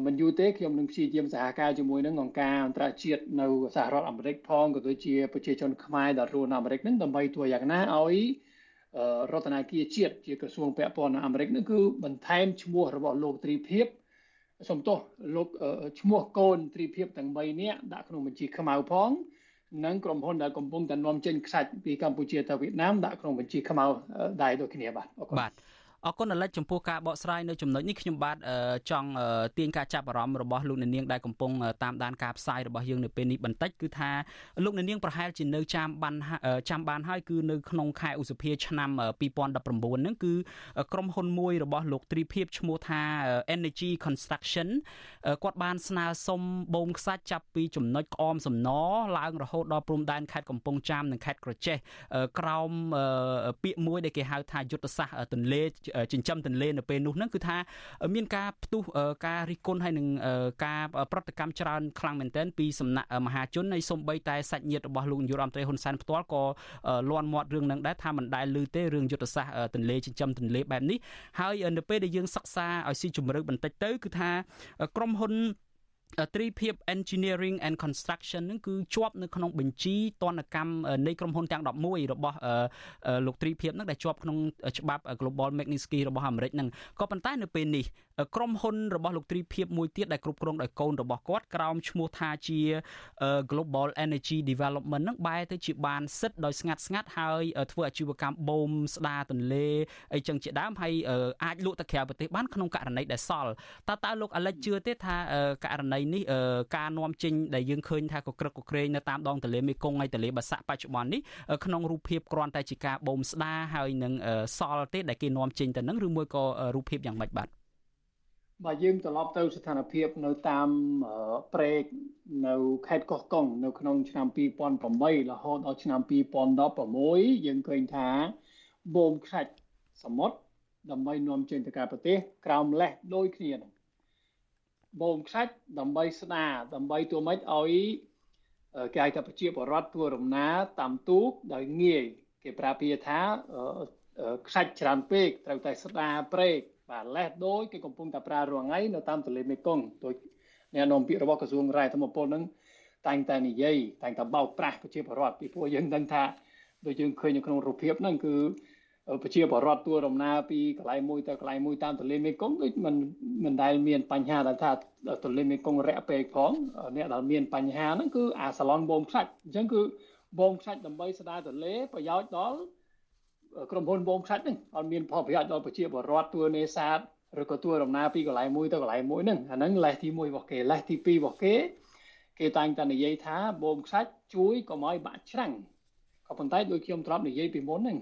មិនយូរទេខ្ញុំនឹងព្យាយាមសហការជាមួយនឹងអង្គការអន្តរជាតិនៅសហរដ្ឋអាមេរិកផងក៏ដូចជាប្រជាជនខ្មែរដែលរស់នៅអាមេរិកហ្នឹងដើម្បីធ្វើយ៉ាងណាឲ្យរដ្ឋាភិបាលជាតិជាក្រសួងពាក់ព័ន្ធនៅអាមេរិកហ្នឹងគឺបន្ថែមឈ្មោះរបស់លោកទ្រីភិបសំទោសលោកឈ្មោះកូនត្រីភិបទាំង3នាក់ដាក់ក្នុងបញ្ជីខ្មៅផង និងក្រុមហ៊ុនដែលកំពុងតែនាំចេញខ្សាច់ពីកម្ពុជាទៅវៀតណាមដាក់ក្នុងបញ្ជីខ្មៅដែរដូចគ្នាបាទអរគុណបាទ អរគុណអលិចចំពោះការបកស្រាយនៅចំណុចនេះខ្ញុំបាទចង់ទាញការចាប់អារម្មណ៍របស់លោកអ្នកនាងដែលកំពុងតាមដានការផ្សាយរបស់យើងនៅពេលនេះបន្តិចគឺថាលោកអ្នកនាងប្រហែលជានៅចាំបានចាំបានហើយគឺនៅក្នុងខែឧសភាឆ្នាំ2019ហ្នឹងគឺក្រុមហ៊ុនមួយរបស់លោកទ្រីភិបឈ្មោះថា Energy Construction គាត់បានស្នើសុំបូមខ្សាច់ចាប់ពីចំណុចក្អមសំណឡើងរហូតដល់ព្រំដែនខេត្តកំពង់ចាមនិងខេត្តក្រចេះក្រោមពាក្យមួយដែលគេហៅថាយុទ្ធសាស្ត្រទន្លេចិញ្ចឹមទន្លេនៅពេលនោះហ្នឹងគឺថាមានការផ្ទុះការរិះគន់ហើយនឹងការប្រតិកម្មច្រើនខ្លាំងមែនទែនពីសំណាក់មហាជនហើយសូម្បីតែសាច់ញាតិរបស់លោកនាយករដ្ឋមន្ត្រីហ៊ុនសែនផ្ទាល់ក៏លន់មាត់រឿងហ្នឹងដែរថាមិនដែលឮទេរឿងយុទ្ធសាស្ត្រទន្លេចិញ្ចឹមទន្លេបែបនេះហើយនៅពេលដែលយើងសិក្សាឲ្យស៊ីជម្រៅបន្តិចទៅគឺថាក្រុមហ៊ុន ត្រីភិប Engineering and Construction នឹងគឺជាប់នៅក្នុងបញ្ជីតនកម្មនៃក្រុមហ៊ុនទាំង11របស់លោកត្រីភិបនឹងដែលជាប់ក្នុងច្បាប់ Global Magnitsky របស់អាមេរិកនឹងក៏ប៉ុន្តែនៅពេលនេះក្រុមហ៊ុនរបស់លោកត្រីភិបមួយទៀតដែលគ្រប់គ្រងដោយកូនរបស់គាត់ក្រោមឈ្មោះថាជា Global Energy Development នឹងបែរទៅជាបានសិទ្ធដោយស្ងាត់ស្ងាត់ហើយធ្វើអាជីវកម្មបូមស្ដារទន្លេអីចឹងជាដើមហើយអាចលក់ទៅក្រៅប្រទេសបានក្នុងករណីដែលសល់តើតើលោកអាលិចជឿទេថាករណីនេះការនាំចេញដែលយើងឃើញថាក៏ក្រឹកក៏ក្រែងនៅតាមដងទន្លេមេគង្គហើយទន្លេបាសាក់បច្ចុប្បន្ននេះក្នុងរូបភាពគ្រាន់តែជាការបូមស្ដារហើយនឹងសល់ទេដែលគេនាំចេញទៅនឹងឬមួយក៏រូបភាពយ៉ាងម៉េចបាទបើយើងត្រឡប់ទៅស្ថានភាពនៅតាមព្រែកនៅខេត្តកោះកុងនៅក្នុងឆ្នាំ2008រហូតដល់ឆ្នាំ2016យើងឃើញថាបូមខ្សាច់សមុទ្រដើម្បីនាំចេញទៅក្រៅប្រទេសក្រោមលេសដូចគ្នានឹង បូមខ្សាច់ដើម្បីស្ដារដើម្បីធ្វើម៉េចឲ្យគេហៅថាប្រជាពលរដ្ឋធ្វើរំណាតាមទូកដោយងាយគេប្រើពាក្យថាខ្សាច់ច្រើនពេកត្រូវតែស្ដារព្រែកបាទលេសដូចគេកំពុងតែប្រើរាល់ថ្ងៃនៅតាមទន្លេមេគង្គដូចអ្នកនាំពាក្យរបស់ក្រសួងរាយធម្មពលនឹងតែងតែនិយាយតែងតែបោកប្រាស់ប្រជាពលរដ្ឋពីព្រោះយើងដឹងថាដូចយើងឃើញនៅក្នុងរូបភាពហ្នឹងគឺ ប្រជាពលរដ្ឋទួរំណាពីកន្លែងមួយទៅកន្លែងមួយតាមទន្លេមេគង្គដូចមិនមិនដែលមានបញ្ហាដែលថាទន្លេមេគង្គរាក់ពេកផងអ្នកដែលមានបញ្ហាហ្នឹងគឺអាសាឡុនបូមខ្សាច់អញ្ចឹងគឺបូមខ្សាច់ដើម្បីស្ដារទន្លេប្រយោជន៍ដល់ក្រុមហ៊ុនបូមខ្សាច់ហ្នឹងអត់មានផលប្រយោជន៍ដល់ប្រជាពលរដ្ឋទួនេសាទឬក៏ទួរំណាពីកន្លែងមួយទៅកន្លែងមួយហ្នឹងអាហ្នឹងលេសទី1របស់គេលេសទី2របស់គេគេតែងតែនិយាយថាបូមខ្សាច់ជួយកុំឲ្យបាក់ច្រាំងក៏ប៉ុន្តែដូចខ្ញុំធ្លាប់និយាយពីមុនហ្នឹង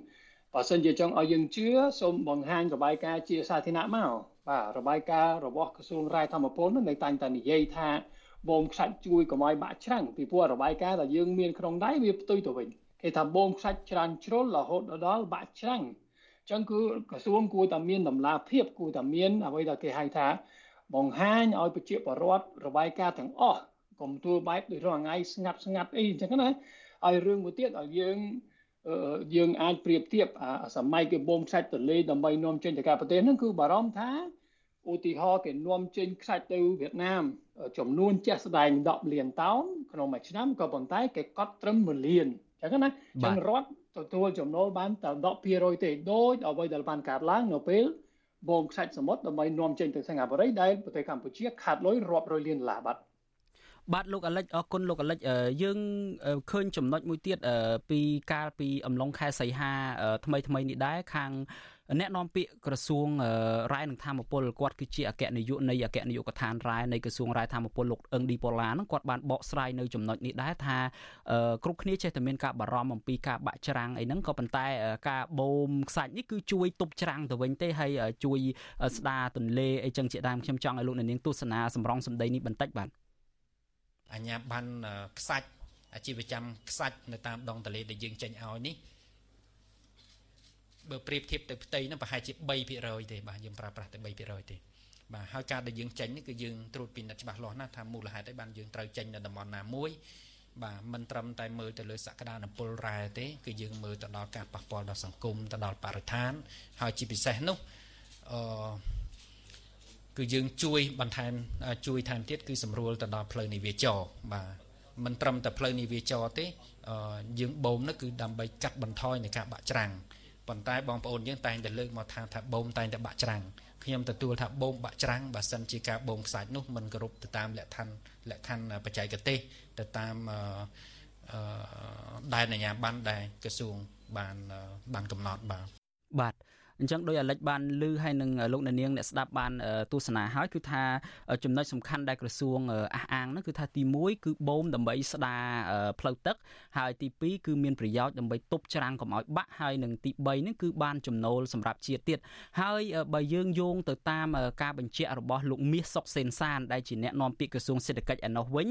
បើសិនជាចង់ឲ្យយើងជឿសូមបង្ហាញរបាយការណ៍ជាសាធារណៈមកបាទរបាយការណ៍របស់ក្រសួងរាយធម្មពលនឹងតែងតែនិយាយថាបូមខ្សាច់ជួយកុំឲ្យបាក់ច្រាំងពីព្រោះរបាយការណ៍ដែលយើងមានក្នុងដៃវាផ្ទុយទៅវិញគេថាបូមខ្សាច់ច្រើនជ្រុលរហូតដល់បាក់ច្រាំងអញ្ចឹងគឺក្រសួងគួរតែមានតម្លាភាពគួរតែមានអ្វីដែលគេហៅថាបង្ហាញឲ្យប្រជាពលរដ្ឋរបាយការណ៍ទាំងអស់កុំទួលបែបដូចរាល់ថ្ងៃស្ងាត់ស្ងាត់អីអញ្ចឹងណាឲ្យរឿងមួយទៀតឲ្យយើង យើងអាចប្រៀបធៀបសម័យគេបូមខ្សាច់ទលេដើម្បីនាំចេញទៅក្រៅប្រទេសហ្នឹងគឺបារម្ភថាឧទាហរណ៍គេនាំចេញខ្សាច់ទៅវៀតណាម ចំនួនចាស់ស្ដែង10លានតោនក្នុងមួយឆ្នាំក៏ប៉ុន្តែគេកត់ត្រឹម1លានអញ្ចឹងណាអញ្ចឹងរដ្ឋទទួលចំណូលបានតែ10%ទេដូចអ្វីដែលបានកើតឡើងនៅពេលបូមខ្សាច់សមុទ្រដើម្បីនាំចេញទៅសិង្ហបុរីដែលប្រទេសកម្ពុជាខាត់លុយរាប់រយលានដុល្លារបាទ បាទលោកអាលិចអរគុណលោកអាលិចយើងឃើញចំណុចមួយទៀតពីកាលពីអំឡុងខែសីហាថ្មីថ្មីនេះដែរខាងអ្នកនាំពាក្យក្រសួងរាយនឹងធម្មពលគាត់គឺជាអគ្គនាយកនៃអគ្គនាយកដ្ឋានរាយនៃក្រសួងរាយធម្មពលលោកអឹងឌីប៉ូឡាហ្នឹងគាត់បានបកស្រាយនៅចំណុចនេះដែរថាគ្រប់គ្នាចេះតែមានការបារម្ភអំពីការបាក់ច្រាំងអីហ្នឹងក៏ប៉ុន្តែការបូមខ្សាច់នេះគឺជួយទប់ច្រាំងទៅវិញទេហើយជួយស្ដារទន្លេអីចឹងជាដើមខ្ញុំចង់ឲ្យលោកអ្នកនាងទស្សនាសម្រងសម្ដីនេះបន្តិចបាទ អាញាបានខ្សាច់អាជីវកម្មខ្សាច់នៅតាមដងទន្លេដែលយើងចេញឲ្យនេះបើប្រៀបធៀបទៅផ្ទៃហ្នឹងប្រហែលជា3%ទេបាទយើងប្រើប្រាស់តែ3%ទេបាទហើយការដែលយើងចេញនេះគឺយើងត្រួតពិនិត្យច្បាស់លាស់ណាស់ថាមូលហេតុអីបានយើងត្រូវចេញនៅតំបន់ណាមួយ បាទមិនត្រឹមតែមើលទៅលើសក្តានុពលរ៉ែទេគឺយើងមើលទៅដល់ការប៉ះពាល់ដល់សង្គមទៅដល់បរិស្ថានហើយជាពិសេសនោះអឺ គឺយើងជួយបន្ថែមជួយថែមទៀតគឺសម្រួលទៅដល់ផ្លូវនាវាចរបាទមិនត្រឹមតែផ្លូវនាវាចរទេយើងបូមនោះគឺដើម្បីកាត់បន្ថយនៃការបាក់ច្រាំងប៉ុន្តែបងប្អូនយើងតែងតែលើកមកថាថាបូមតែងតែបាក់ច្រាំងខ្ញុំទទួលថាបូមបាក់ច្រាំងបើសិនជាការបូមខ្សាច់នោះมันគ្រប់ទៅតាមលក្ខខណ្ឌលក្ខខណ្ឌបច្ចេកទេសទៅតាមអឺដែនអាជ្ញាប័ណ្ណដែលក្រសួងបានបានកំណត់បាទបាទ អញ្ចឹងដោយអាលិចបានលឺហើយនឹងលោកអ្នកនាងអ្នកស្ដាប់បានទស្សនាហើយគឺថាចំណុចសំខាន់ដែលក្រសួងអះអាងនោះគឺថាទី1គឺបូមដើម្បីស្ដារផ្លូវទឹក ហើយទី2គឺមានប្រយោជន៍ដើម្បីទប់ច្រាំងកុំឲ្យបាក់ហើយនឹងទី3នេះគឺបានចំណូលសម្រាប់ជាតិទៀតហើយបើយើងយោងទៅតាមការបញ្ជាក់របស់លោកមាសសុកសេនសានដែលជាអ្នកនាំពាក្យក្រសួងសេដ្ឋកិច្ចឯណោះវិញ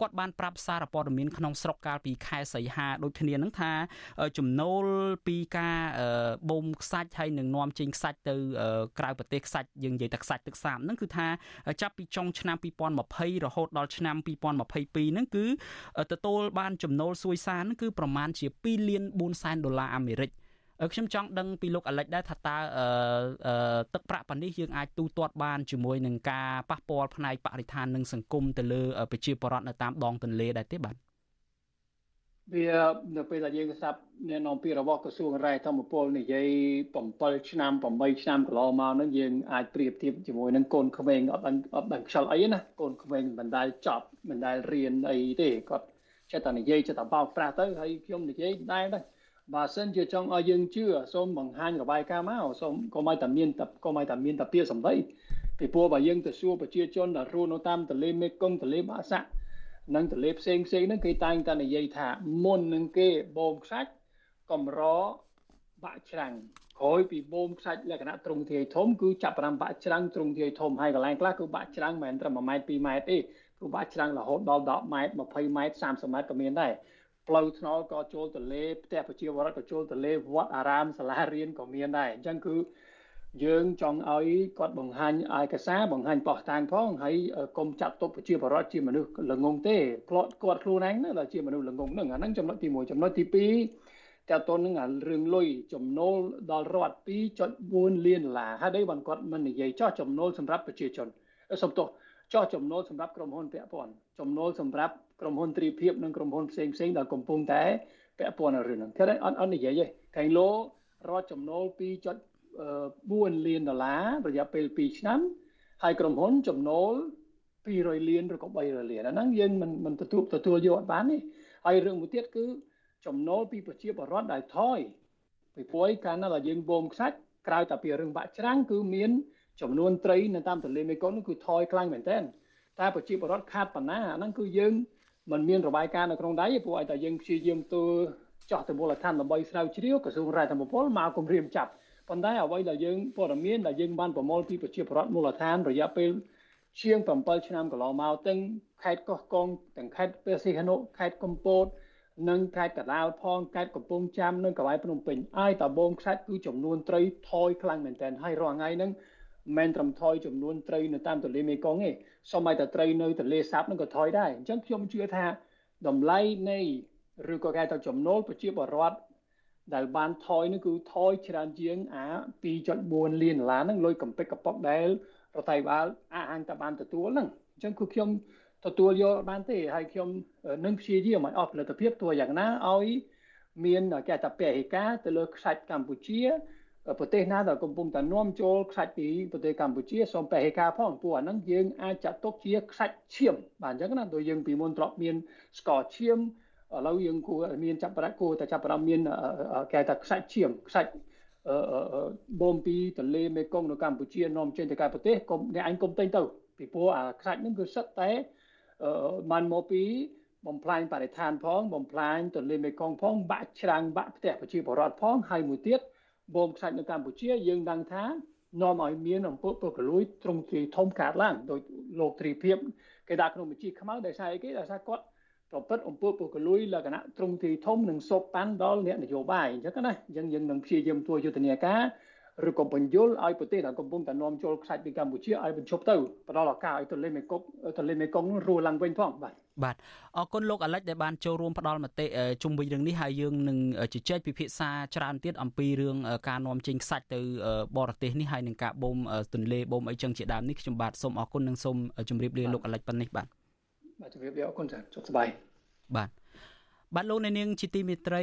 គាត់បានប្រាប់សារព័ត៌មានក្នុងស្រុកកាលពីខែសីហាដូចគ្នានឹងថាចំណូលពីការបូមខ្សាច់ហើយនឹងនាំចេញខ្សាច់ទៅក្រៅប្រទេសខ្សាច់យើងនិយាយតែខ្សាច់ទឹកសាបហ្នឹងគឺថាចាប់ពីចុងឆ្នាំ2020រហូតដល់ឆ្នាំ2022ហ្នឹងគឺទទួលបានចំណូលសួយសារហ្នឹងគឺប្រមាណជា2លាន4សែនដុល្លារអាមេរិកខ្ញុំចង់ដឹងពីលោកអាលិចដែរថាតើទឹកប្រាក់ប៉ានេះយើងអាចទូទាត់បានជាមួយនឹងការប៉ះពាល់ផ្នែកបរិស្ថាននិងសង្គមទៅលើប្រជាពលរដ្ឋនៅតាមដងទន្លេដែរទេបាទ វានៅពេលដែលយើងស្ដាប់អ្នកនាំពាក្យរបស់ក្រសួងរ៉ែធម្មពលនិយាយ7ឆ្នាំ8ឆ្នាំកន្លងមកហ្នឹងយើងអាចប្រៀបធៀបជាមួយនឹងកូនក្មេងអត់ដឹងអត់ដឹងខ្យល់អីណាកូនក្មេងមិនដែលចប់មិនដែលរៀនអីទេគាត់ចេះតែនិយាយចេះតែបោកប្រាស់ទៅហើយខ្ញុំនិយាយដែរដែរបើសិនជាចង់ឲ្យយើងជឿសូមបង្ហាញរបាយការណ៍មកសូមកុំឲ្យតែមានតែកុំឲ្យតែមានតែពាក្យសម្ដីពីព្រោះបើយើងទៅសួរប្រជាជនដែលរស់នៅតាមទន្លេមេគង្គទន្លេបាសាក់ និងទន្លេផ្សេងផ្សេងហ្នឹងគេតែងតែនិយាយថាមុននឹងគេបូមខ្សាច់កំរបាក់ច្រាំងក្រោយពីបូមខ្សាច់លក្ខណៈទ្រង់ទ្រាយធំគឺចាប់ផ្ដើមបាក់ច្រាំងទ្រង់ទ្រាយធំហើយកន្លែងខ្លះគឺបាក់ច្រាំងមិនត្រឹម1ម៉ែត្រ2ម៉ែត្រទេគឺបាក់ច្រាំងរហូតដល់10ម៉ែត្រ20ម៉ែត្រ30ម៉ែត្រក៏មានដែរផ្លូវថ្នល់ក៏ចូលទន្លេផ្ទះប្រជាពលរដ្ឋក៏ចូលទន្លេវត្តអារាមសាលារៀនក៏មានដែរអញ្ចឹងគឺ យើងចង់ឲ្យគាត់បង្ហាញឯកសារបង្ហាញបោះតាងផងហើយកុំចាត់ទុកប្រជាពលរដ្ឋជាមនុស្សល្ងងទេផ្លត់គាត់ខ្លួនឯងណាជាមនុស្សល្ងងហ្នឹងអាហ្នឹងចំណុចទី1ចំណុចទី2តើតើនឹងរឿងលុយចំណូលដល់រដ្ឋ2.4លានដុល្លារហើយ đây បានគាត់មិននិយាយចោះចំណូលសម្រាប់ប្រជាជនសំទោសចោះចំណូលសម្រាប់ក្រុមហ៊ុនពាក់ព័ន្ធចំណូលសម្រាប់ក្រុមហ៊ុនទ្រីភិបនិងក្រុមហ៊ុនផ្សេងផ្សេងដែលកំពុងតែពាក់ព័ន្ធនឹងរឿងហ្នឹងគេអត់អត់និយាយទេកែងលោរត់ចំណូល2.4 4លានដុល្លាររយៈពេល2ឆ្នាំហើយក្រុមហ៊ុនចំណូល200លានឬក៏300លានអាហ្នឹងយើងមិនមិនទទួលទទួលយកអត់បានទេហើយរឿងមួយទៀតគឺចំណូលពីប្រជាពលរដ្ឋដែលថយពីព្រោះកាលណាយើងបូមខ្សាច់ក្រៅតែពីរឿងបាក់ច្រាំងគឺមានចំនួនត្រីនៅតាមទន្លេមេគង្គគឺថយខ្លាំងមែនទែនតែប្រជាពលរដ្ឋខាតបណ្ណាអាហ្នឹងគឺយើងមិនមានរបាយការណ៍នៅក្នុងដៃទេព្រោះឲ្យតែយើងព្យាយាមទៅចោះទៅមូលដ្ឋានដើម្បីស្រាវជ្រាវក្រសួងរាយធម្មពលមកគម្រាមចាប់ ប៉ុន្តែអ្វីដែលយើងព័ត៌មានដែលយើងបានប្រមូលពីប្រជាពលរដ្ឋមូលដ្ឋានរយៈពេលជាង7ឆ្នាំកន្លងមកទាំងខេត្តកោះកុងទាំងខេត្តព្រះសីហនុខេត្តកំពតនិងខេត្តកណ្ដាលផងខេត្តកំពង់ចាមនិងកៅៃភ្នំពេញអាយតាបងខ្សាច់គឺចំនួនត្រីថយខ្លាំងមែនទែនហើយរាល់ថ្ងៃហ្នឹងមិនត្រឹមថយចំនួនត្រីនៅតាមទន្លេមេគង្គទេសូម្បីតែត្រីនៅទន្លេសាបនឹងក៏ថយដែរអញ្ចឹងខ្ញុំជឿថាតម្លៃនៃឬក៏គេថាចំណូលប្រជាពលរដ្ឋ ដែលបានថយនេះគឺថយច្រើនជាងអា2.4លានដុល្លារហ្នឹងលុយកំពេចកប៉ុកដែលរដ្ឋាភិបាលអះអាងតែបានទទួលហ្នឹងអញ្ចឹងគឺខ្ញុំទទួលយកបានទេហើយខ្ញុំនឹងព្យាយាមឲ្យអស់ផលិតភាពទោះយ៉ាងណាឲ្យមានគេថាពហិការទៅលើខ្សាច់កម្ពុជាប្រទេសណាដែលកំពុងតែនាំចូលខ្សាច់ពីប្រទេសកម្ពុជាសូមបេហេការផងព្រោះអាហ្នឹងយើងអាចចាត់ទុកជាខ្សាច់ឈាមបាទអញ្ចឹងណាដូចយើងពីមុនធ្លាប់មានស្ករឈាម ឥឡូវយើងគួរមានចាប់ប្រាក់គួរតែចាប់ផ្ដើមមានគេថាខ្សាច់ឈាមខ្សាច់បូមពីទន្លេមេគង្គនៅកម្ពុជានាំចេញទៅក្រៅប្រទេសកុំអ្នកឯងកុំទិញទៅពីព្រោះអាខ្សាច់ហ្នឹងគឺសិតតែបានមកពីបំផ្លាញបរិស្ថានផងបំផ្លាញទន្លេមេគង្គផងបាក់ច្រាំងបាក់ផ្ទះប្រជាពលរដ្ឋផងហើយមួយទៀតបូមខ្សាច់នៅកម្ពុជាយើងដឹងថានាំឲ្យមានអំពើពុករលួយត្រង់ទ្រីធំកើតឡើងដោយលោកទ្រីភិបគេដាក់ក្នុងបញ្ជីខ្មៅដោយសារអីគេដោយសារគាត់ ប្រព្រឹត្តអំពើពុករលួយលក្ខណៈទ្រង់ទ្រីធំនិងសោកប៉ាន់ដល់អ្នកនយោបាយអញ្ចឹងណាអញ្ចឹងយើងនឹងព្យាយាមធ្វើយុទ្ធនាការឬក៏បញ្យលឲ្យប្រទេសដែលកំពុងតែនាំចូលខ្សាច់ពីកម្ពុជាឲ្យបញ្ឈប់ទៅផ្ដល់ឱកាសឲ្យទន្លេមេគង្គទន្លេមេគង្គរស់ឡើងវិញផងបាទបាទអរគុណលោកអាលិចដែលបានចូលរួមផ្ដល់មតិជុំវិញរឿងនេះហើយយើងនឹងជជែកពិភាក្សាច្រើនទៀតអំពីរឿងការនាំចេញខ្សាច់ទៅបរទេសនេះហើយនឹងការបូមទន្លេបូមអីចឹងជាដើមនេះខ្ញុំបាទសូមអរគុណនិងសូមជម្រាបលាលោកអាលិចប៉ុណ្ណេះបាទ បាទជម្រាបលាអរគុណចា៎សុខសប្បាយបាទ បាទលោកអ្នកនាងជាទីមេត្រី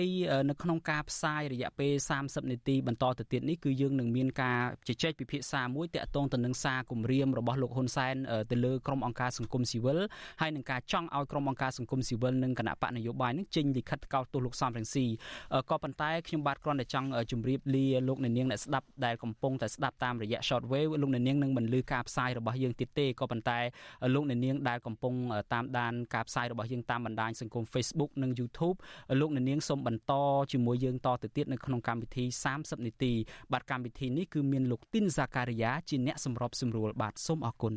នៅក្នុងការផ្សាយរយៈពេល30នាទីបន្តទៅទៀតនេះគឺយើងនឹងមានការជជែកពិភាក្សាមួយតាក់ទងទៅនឹងសារគម្រាមរបស់លោកហ៊ុនសែនទៅលើក្រុមអង្គការសង្គមស៊ីវិលហើយនឹងការចង់ឲ្យក្រុមអង្គការសង្គមស៊ីវិលនិងគណៈបកនយោបាយនឹងចេញលិខិតកោតទោសលោកសំរងស៊ីក៏ប៉ុន្តែខ្ញុំបាទគ្រាន់តែចង់ជម្រាបលាលោកអ្នកនាងអ្នកស្ដាប់ដែលកំពុងតែស្ដាប់តាមរយៈ short wave លោកអ្នកនាងនឹងមិនលឺការផ្សាយរបស់យើងទៀតទេក៏ប៉ុន្តែលោកអ្នកនាងដែលកំពុងតាមដានការផ្សាយរបស់យើងតាមបណ្ដាញសង្គម Facebook និង YouTube លោកអ្នកនាងសូមបន្តជាមួយយើងតទៅទៀតនៅក្នុងកម្មវិធី30នាទីបាទកម្មវិធីនេះគឺមានលោកទីនសាការីយ៉ាជាអ្នកសម្របសម្រួលបាទសូមអរគុណ